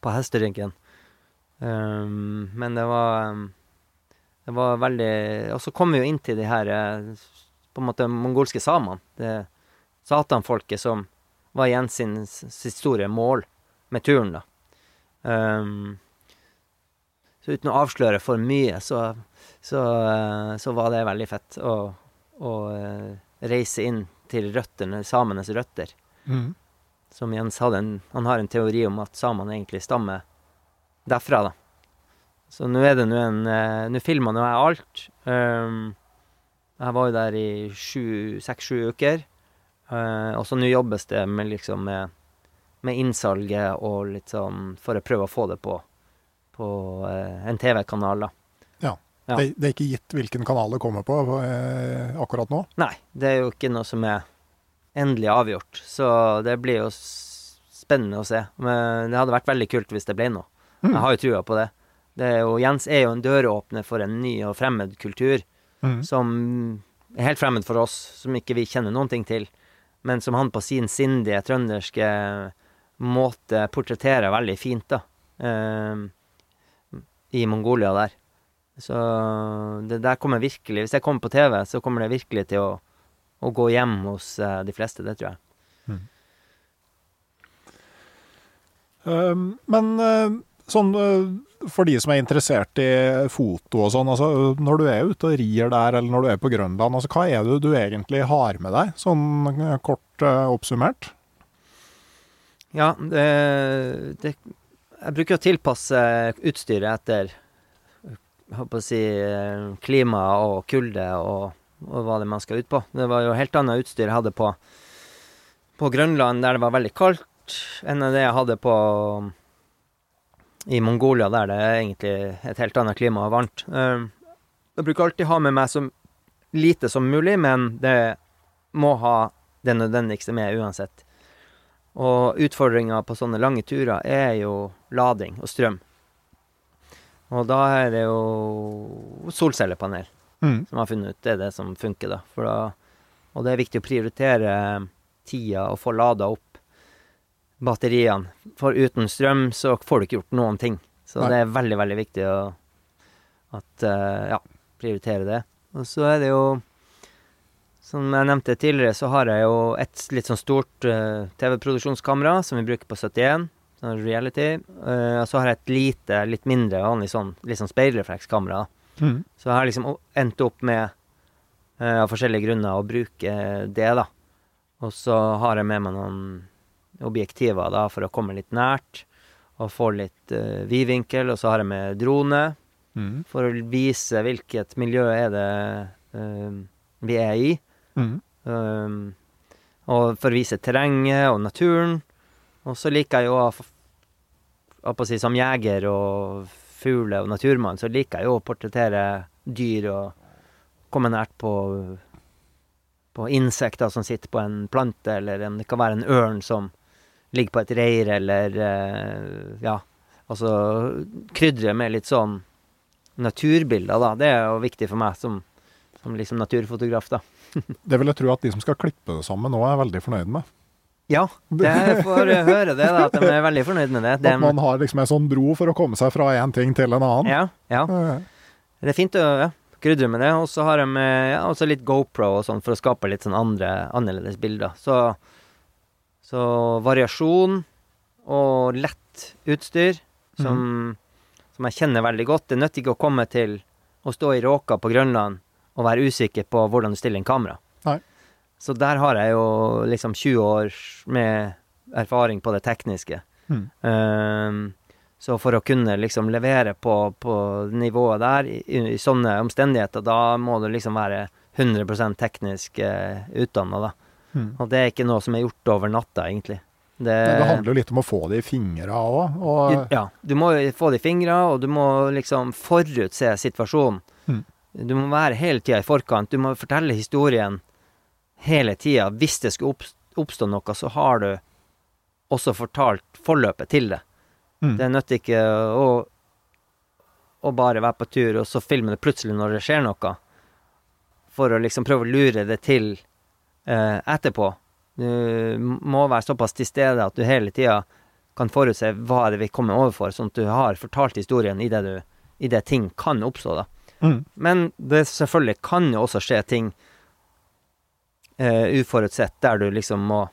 på hesteryggen. Um, men det var um, Det var veldig Og så kom vi jo inn til de her eh, på en måte mongolske samene. Det satanfolket som var igjen sin, sitt store mål med turen, da. Um, så uten å avsløre for mye, så så, eh, så var det veldig fett å eh, reise inn til røttene, samenes røtter. Mm. Som Jens hadde en, han har en teori om at samene egentlig stammer derfra, da. Så nå er det nå en eh, Nå filma nå jeg alt. Um, jeg var jo der i seks-sju uker. Uh, og så nå jobbes det med liksom med, med innsalget og litt sånn For å prøve å få det på, på uh, en TV-kanal, da. Ja. Det, det er ikke gitt hvilken kanal det kommer på eh, akkurat nå. Nei, det er jo ikke noe som er endelig avgjort, så det blir jo spennende å se. Men det hadde vært veldig kult hvis det ble noe. Mm. Jeg har jo trua på det. det er jo, Jens er jo en døråpner for en ny og fremmed kultur Mm. som er helt fremmed for oss, som ikke vi kjenner noen ting til, men som han på sin sindige trønderske måte portretterer veldig fint, da. Eh, i Mongolia der. Så det der kommer virkelig Hvis jeg kommer på TV, så kommer det virkelig til å, å gå hjem hos uh, de fleste, det tror jeg. Um, men uh, sånn eh, for de som er interessert i foto og sånn, altså når du er ute og rir der, eller når du er på Grønland, altså hva er det du egentlig har med deg, sånn kort oppsummert? Ja, det, det Jeg bruker å tilpasse utstyret etter håper å si eh, klima og kulde og, og hva det man skal ut på. Det var jo helt annet utstyr jeg hadde på på Grønland, der det var veldig kaldt, enn det jeg hadde på i Mongolia, der det er egentlig et helt annet klima og varmt. Eh, Jeg bruker alltid ha med meg så lite som mulig, men det må ha det nødvendigste med uansett. Og utfordringa på sånne lange turer er jo lading og strøm. Og da er det jo solcellepanel Mm. som har funnet ut. Det er det som funker, da. For da og det er viktig å prioritere tida og få lada opp batteriene. For uten strøm så får du ikke gjort noen ting. Så Nei. det er veldig, veldig viktig å at, eh, ja, prioritere det. Og så er det jo Som jeg nevnte tidligere, så har jeg jo et litt sånn stort uh, TV-produksjonskamera som vi bruker på 71, sånn reality. Uh, og så har jeg et lite, litt mindre, vanlig sånn, litt sånn speilreflekskamera. Mm. Så jeg har liksom endt opp med, uh, av forskjellige grunner, å bruke det, da. Og så har jeg med meg noen objektiver da, for å komme litt nært, og få litt uh, vidvinkel. Og så har jeg med drone, Mm. for å vise hvilket miljø er det uh, vi er i. Mm. Um, og for å vise terrenget og naturen. Og så liker jeg jo å si, Som jeger og fugle- og naturmann, så liker jeg jo å portrettere dyr og komme nært på på insekter som sitter på en plante, eller en, det kan være en ørn som ligger på et reir, eller eh, Ja, altså krydre med litt sånn naturbilder, da. Det er jo viktig for meg som, som liksom naturfotograf, da. Det vil jeg tro at de som skal klippe det sammen nå, er veldig fornøyd med. Ja, det får jeg høre det, da, at de er veldig fornøyd med det. De, At man har liksom en sånn bro for å komme seg fra én ting til en annen. ja, ja. Eh, Det er fint å ja, krydre med det. Og så har de ja, også litt GoPro og sånn for å skape litt sånn andre, annerledes bilder. Så, så variasjon og lett utstyr som, som jeg kjenner veldig godt. Det nytter ikke å komme til å stå i råka på Grønland og være usikker på hvordan du stiller en kamera. Nei. Så der har jeg jo liksom 20 år med erfaring på det tekniske. Mm. Ehm, så for å kunne liksom levere på, på nivået der, i, i sånne omstendigheter, da må du liksom være 100 teknisk uh, utdanna, da. Mm. Og det er ikke noe som er gjort over natta, egentlig. Det, det handler jo litt om å få det i fingra òg. Og ja, du må få det i fingra, og du må liksom forutse situasjonen. Mm. Du må være hele tida i forkant. Du må fortelle historien hele tida. Hvis det skulle oppstå noe, så har du også fortalt forløpet til det. Mm. Det nytter ikke å, å bare være på tur, og så filme det plutselig når det skjer noe. For å liksom prøve å lure det til eh, etterpå. Du må være såpass til stede at du hele tida kan forutse hva det vi kommer overfor, sånn at du har fortalt historien idet du i det ting kan oppstå, da. mm. Men det selvfølgelig kan jo også skje ting eh, uforutsett, der du liksom må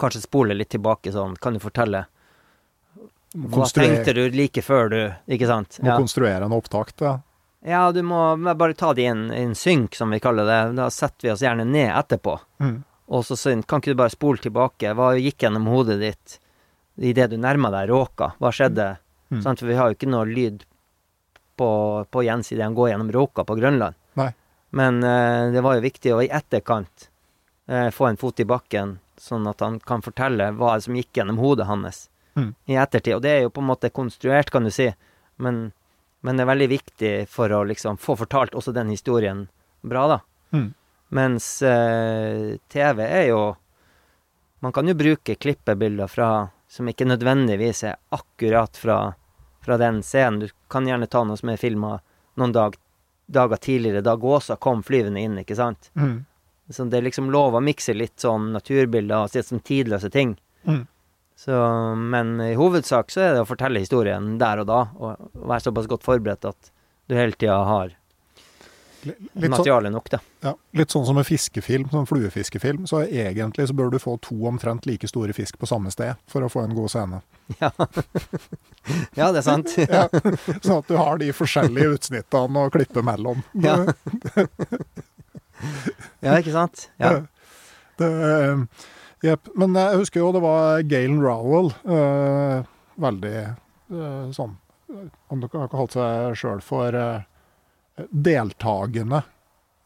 kanskje spole litt tilbake sånn. Kan du fortelle hva tenkte du like før du Ikke sant? må Ja. konstruere en opptak, Ja. ja, du må bare ta det i en, en synk, som vi kaller det. Da setter vi oss gjerne ned etterpå. Mm. Og så kan ikke du bare spole tilbake? Hva gikk gjennom hodet ditt idet du nærma deg råka? Hva skjedde? Mm. For vi har jo ikke noe lyd på, på Jens idet han går gjennom råka på Grønland. Men eh, det var jo viktig å i etterkant eh, få en fot i bakken, sånn at han kan fortelle hva som gikk gjennom hodet hans Mm. i ettertid. Og det er jo på en måte konstruert, kan du si, men, men det er veldig viktig for å liksom få fortalt også den historien bra, da. Mm. Mens eh, TV er jo Man kan jo bruke klippebilder fra som ikke nødvendigvis er akkurat fra, fra den scenen. Du kan gjerne ta noe som er filma noen dag, dager tidligere, da gåsa kom flyvende inn, ikke sant. Mm. Så det er liksom lov å mikse litt sånn naturbilder og se som tidløse ting. Mm. Så, men i hovedsak så er det å fortelle historien der og da, og være såpass godt forberedt at du hele tida har sånn, materiale nok, da. ja, litt sånn som en fiskefilm, sånn fluefiskefilm, så egentlig så bør du få to omtrent like store fisk på samme sted for å få en god scene. Ja, ja det er sant. Ja, sånn at du har de forskjellige utsnittene å klippe mellom. Ja. ja, ikke sant? Ja. Det, eh, jepp. Men jeg husker jo det var Galen Rowell, Øh, veldig øh, sånn Han kalt seg sjøl for eh, deltagende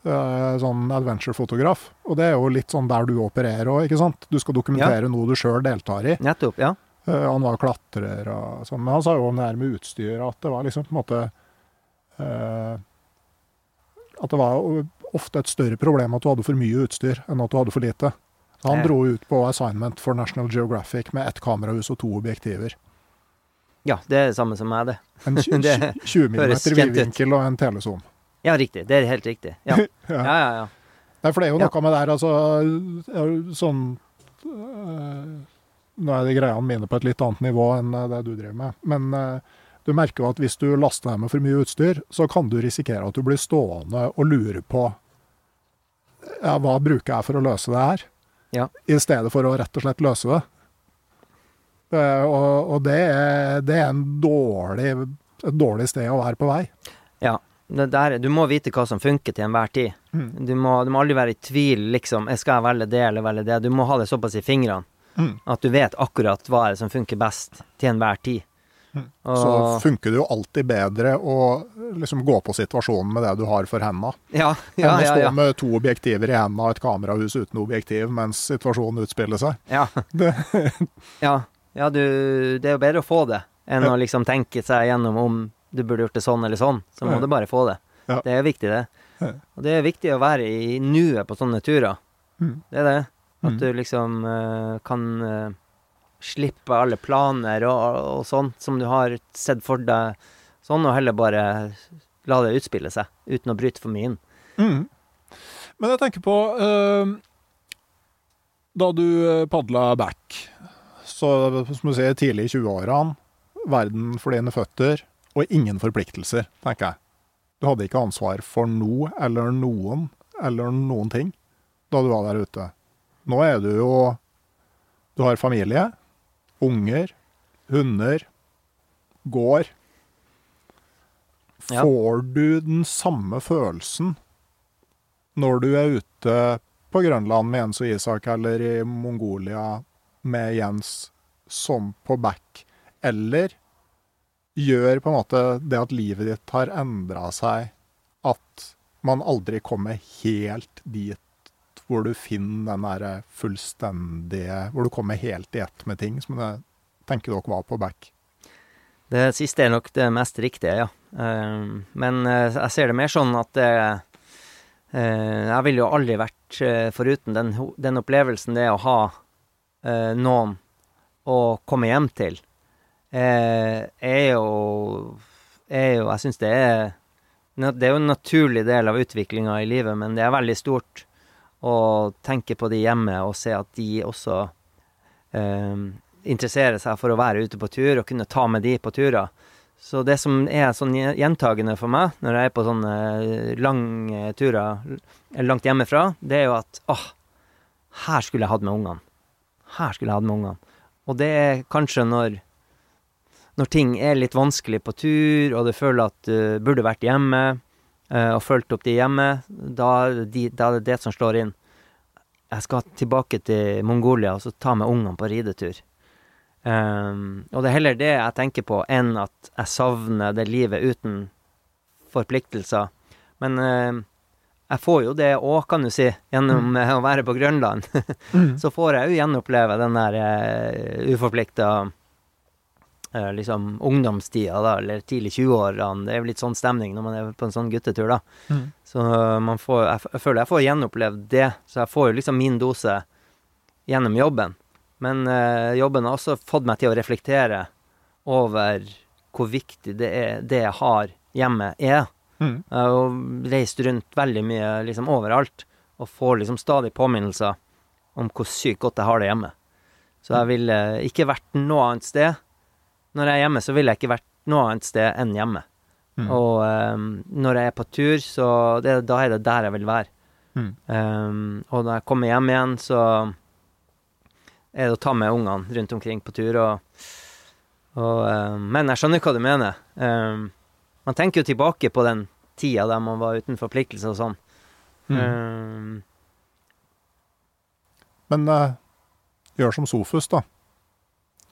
eh, sånn adventure-fotograf. Og det er jo litt sånn der du opererer òg, ikke sant? Du skal dokumentere noe du sjøl deltar i. Nettopp. Ja. Eh, han var klatrer og sånn. Men han sa jo om det her med utstyr at det var liksom på en måte eh, At det var ofte et større problem at du hadde for mye utstyr enn at du hadde for lite. Han dro ut på assignment for National Geographic med ett kamerahus og to objektiver. Ja, det er det samme som meg, det. En tj- Det 20 mm høres kjent ut. vidvinkel og en telesom. Ja, riktig. Det er helt riktig. Ja, ja, ja. ja. Nei, for det er jo noe med det her, altså er jo Sånn øh, Nå er det greiene mine på et litt annet nivå enn det du driver med. Men øh, du merker jo at hvis du laster deg med for mye utstyr, så kan du risikere at du blir stående og lure på ja, hva bruker jeg for å løse det her, Ja. i stedet for å rett og slett løse det. Eh, og og det, er, det er en dårlig, et dårlig sted å være på vei. Det der, du må vite hva som funker til enhver tid. Mm. Du må, du må aldri være i tvil, liksom. Jeg skal velge det eller velge det. Du må ha det såpass i fingrene Mm. at du vet akkurat hva er det som funker best til enhver tid. Mm. Og, Så funker det jo alltid bedre å liksom gå på situasjonen med det du har for henda. ja, enn ja, å ja, stå ja. med to objektiver i hendene og et kamerahus uten objektiv mens situasjonen utspiller seg. Ja. Det- ja, ja du, det er jo bedre å få det enn å liksom tenke seg gjennom om du burde gjort det sånn eller sånn. Så må du bare få det. Det er viktig, det. Og det er viktig å være i nuet på sånne turer. Mm. Det er det. At Mm. du liksom uh, kan uh, slippe alle planer og, og sånn som du har sett for deg, sånn, og heller bare la det utspille seg, uten å bryte for mye inn. Mm. Men jeg tenker på uh, Da du padla back, så som du sier, tidlig i 20-årene, verden for dine føtter, og ingen forpliktelser, tenker jeg. Du hadde ikke ansvar for noe eller noen eller noen ting da du var der ute. Nå er du jo Du har familie, unger, hunder, gård. Ja. Får du den samme følelsen når du er ute på Grønland med Jens og Isak, eller i Mongolia med Jens, som på back? Eller gjør på en måte det at livet ditt har endra seg, at man aldri kommer helt dit hvor du finner den derre fullstendige Hvor du kommer helt i ett med ting, som jeg tenker dere var på back. Det siste er nok det mest riktige, ja. Eh, men eh, jeg ser det mer sånn at det eh, Jeg ville jo aldri vært eh, foruten den, den opplevelsen det er å ha eh, noen å komme hjem til. Eh, er jo er jo Jeg syns det er Det er jo en naturlig del av utviklinga i livet, men det er veldig stort å tenke på de hjemme og se at de også eh, interesserer seg for å være ute på tur og kunne ta med de på turer. Så det som er sånn gjentagende for meg når jeg er på sånne eh, lange turer langt hjemmefra, det er jo at åh, her skulle jeg hatt med ungene. Her skulle jeg hatt med ungene. Og det er kanskje når når ting er litt vanskelig på tur, og du føler at du burde vært hjemme, eh, og fulgt opp de hjemme, da, de, da er det det som slår inn. Jeg skal tilbake til Mongolia og så ta med ungene på ridetur. Um, og det er heller det jeg tenker på, enn at jeg savner det livet uten forpliktelser. Men ehm, jeg får jo det òg, kan du si, gjennom mm. å være på Grønland. Så får jeg jo gjenoppleve den der uh, uforplikta uh, liksom ungdomstida, da, eller tidlig 20-årene. Det er jo litt sånn stemning når man er på en sånn guttetur, da. Mm. Så eh, man får, jeg, jeg føler jeg får gjenopplevd det, så jeg får jo liksom min dose gjennom jobben. Men uh, jobben har også fått meg til å reflektere over hvor viktig det, er, det jeg har hjemme, er. Mm. Jeg har reist rundt veldig mye liksom overalt, og får liksom stadig påminnelser om hvor sykt godt jeg har det hjemme. Så jeg ville ikke vært noe annet sted. Når jeg er hjemme, så ville jeg ikke vært noe annet sted enn hjemme. Mm. Og um, når jeg er på tur, så det, da er det der jeg vil være. Mm. Um, og når jeg kommer hjem igjen, så er det å ta med ungene rundt omkring på tur. Og, og, um, men jeg skjønner hva du mener. Man tenker jo tilbake på den tida der man var uten forpliktelser og sånn. Mm. Um, Men uh, gjør som Sofus, da.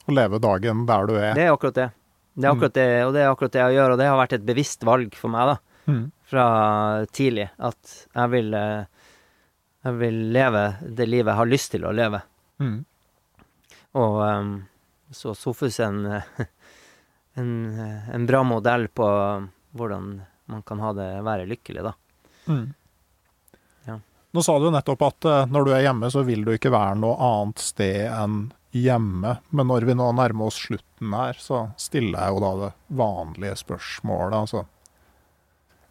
Og leve dagen der du er. det er akkurat det. Det er akkurat det, og det er akkurat det jeg gjør, og det har vært et bevisst valg for meg, da. Mm. fra tidlig at jeg vil, eh, jeg vil leve det livet jeg har lyst til å leve. Mm. Og um, så Sofus er en, eh, en, eh, en bra modell på hvordan man kan ha det, være lykkelig, da. Mm. Ja. Nå sa du nettopp at eh, når du er hjemme, så vil du ikke være noe annet sted enn hjemme. Men når vi nå nærmer oss slutten her, så stiller jeg jo da det vanlige spørsmålet. Altså,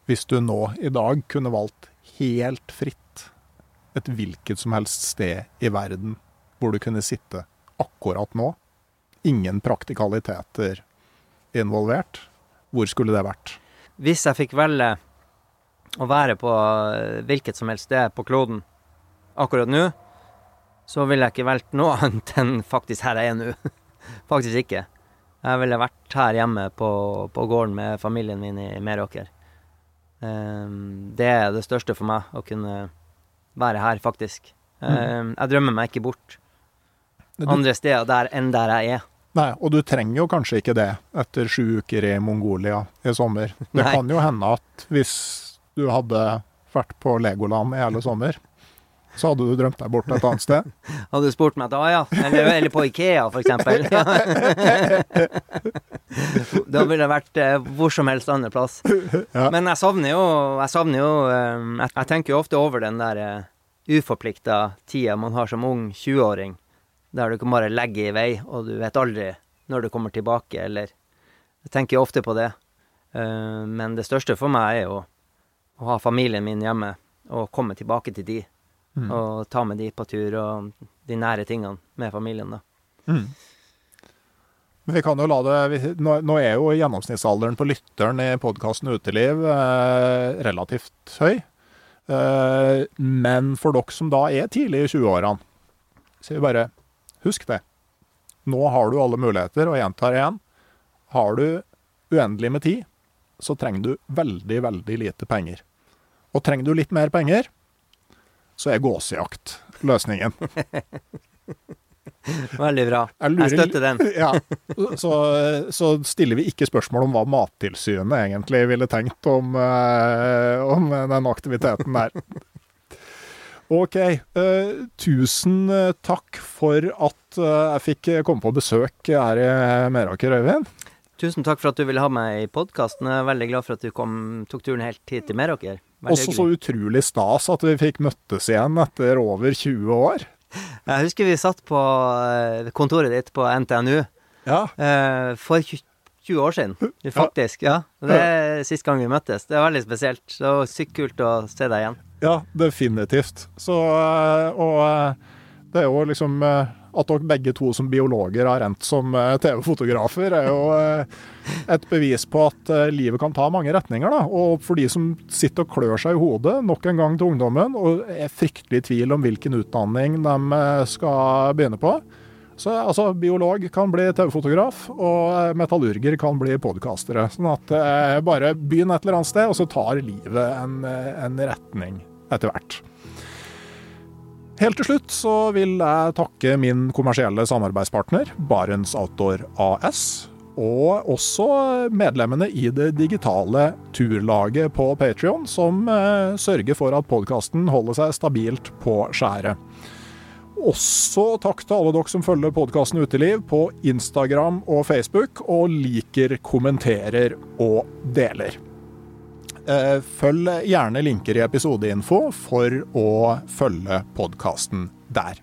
hvis du nå i dag kunne valgt helt fritt et hvilket som helst sted i verden hvor du kunne sitte akkurat nå, ingen praktikaliteter involvert, hvor skulle det vært? Hvis jeg fikk velge å være på eh, hvilket som helst sted på kloden akkurat nå, så ville jeg ikke valgt noe annet enn faktisk her jeg er nå. faktisk ikke. Jeg ville vært her hjemme på, på gården med familien min i Meråker. Ehm, det er det største for meg, å kunne være her, faktisk. Ehm, jeg drømmer meg ikke bort andre steder der enn der jeg er. Nei, og du trenger jo kanskje ikke det etter sju uker i Mongolia i sommer. Det Nei. kan jo hende at hvis du hadde vært på Legoland i hele sommer, så hadde du drømt deg bort et annet sted. Hadde du spurt meg da, ja. Eller, eller på Ikea, eksempel. da ville det vært eh, hvor som helst andre plass. Ja. Men jeg savner jo Jeg savner jo eh, jeg, jeg tenker jo ofte over den der eh, uforplikta tida man har som ung 20-åring, der du kan bare legge i vei, og du vet aldri når du kommer tilbake, eller Jeg tenker jo ofte på det. Eh, men det største for meg er jo å ha familien min hjemme, og komme tilbake til de. Mm. Og ta med de på tur, og de nære tingene med familien, da. Mm. Men vi kan jo la det Nå, er jo gjennomsnittsalderen på lytteren i podkasten Uteliv eh, relativt høy. Eh, men for dere som da er tidlig i 20-årene, så vi bare husk det. Nå har du alle muligheter, og jeg gjentar igjen. Har du uendelig med tid, så trenger du veldig, veldig lite penger. Og trenger du litt mer penger, så er gåsejakt løsningen. Veldig bra. Jeg lurer Jeg støtter den. ja, så, så stiller vi ikke spørsmål om hva Mattilsynet egentlig ville tenkt om, eh, om den aktiviteten der. OK. Uh, tusen eh, takk for at uh, jeg fikk komme på besøk her i Meråker, Øyvind. Tusen takk for at du ville ha meg i podkasten. Jeg er veldig glad for at du kom, tok turen helt hit til Meråker. Også så utrolig stas at vi fikk møttes igjen etter over 20 år. Jeg husker vi satt på kontoret ditt på NTNU Ja. for 20 20 år siden, faktisk. Ja. Det er sist gang vi møttes. Det er veldig spesielt. Det var sykt kult å se deg igjen. Ja, definitivt. Så, øh, og øh, det er jo liksom øh, At dere begge to som biologer har endt som TV-fotografer, er jo et bevis på at livet kan ta mange retninger. da. Og for de som sitter og klør seg i hodet nok en gang til ungdommen, og er fryktelig i tvil om hvilken utdanning de skal begynne på. Så altså, biolog kan bli TV-fotograf, og metallurger kan bli podkastere. Sånn at eh, bare begynn et eller annet sted, og så tar livet en, en retning etter hvert. Helt til slutt så vil jeg takke min kommersielle samarbeidspartner, Barents Outdoor AS. Og også medlemmene i det digitale turlaget på Patrion, som eh, sørger for at podkasten holder seg stabilt på skjæret. Også takk til alle dere som følger podkasten Uteliv på Instagram og Facebook, og liker, kommenterer og deler. Eh, Følg gjerne linker i episodeinfo for å følge podkasten der.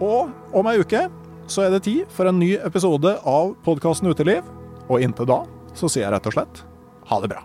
Og om ei uke så er det tid for en ny episode av podkasten Uteliv. Og inntil da så sier jeg rett og slett ha det bra.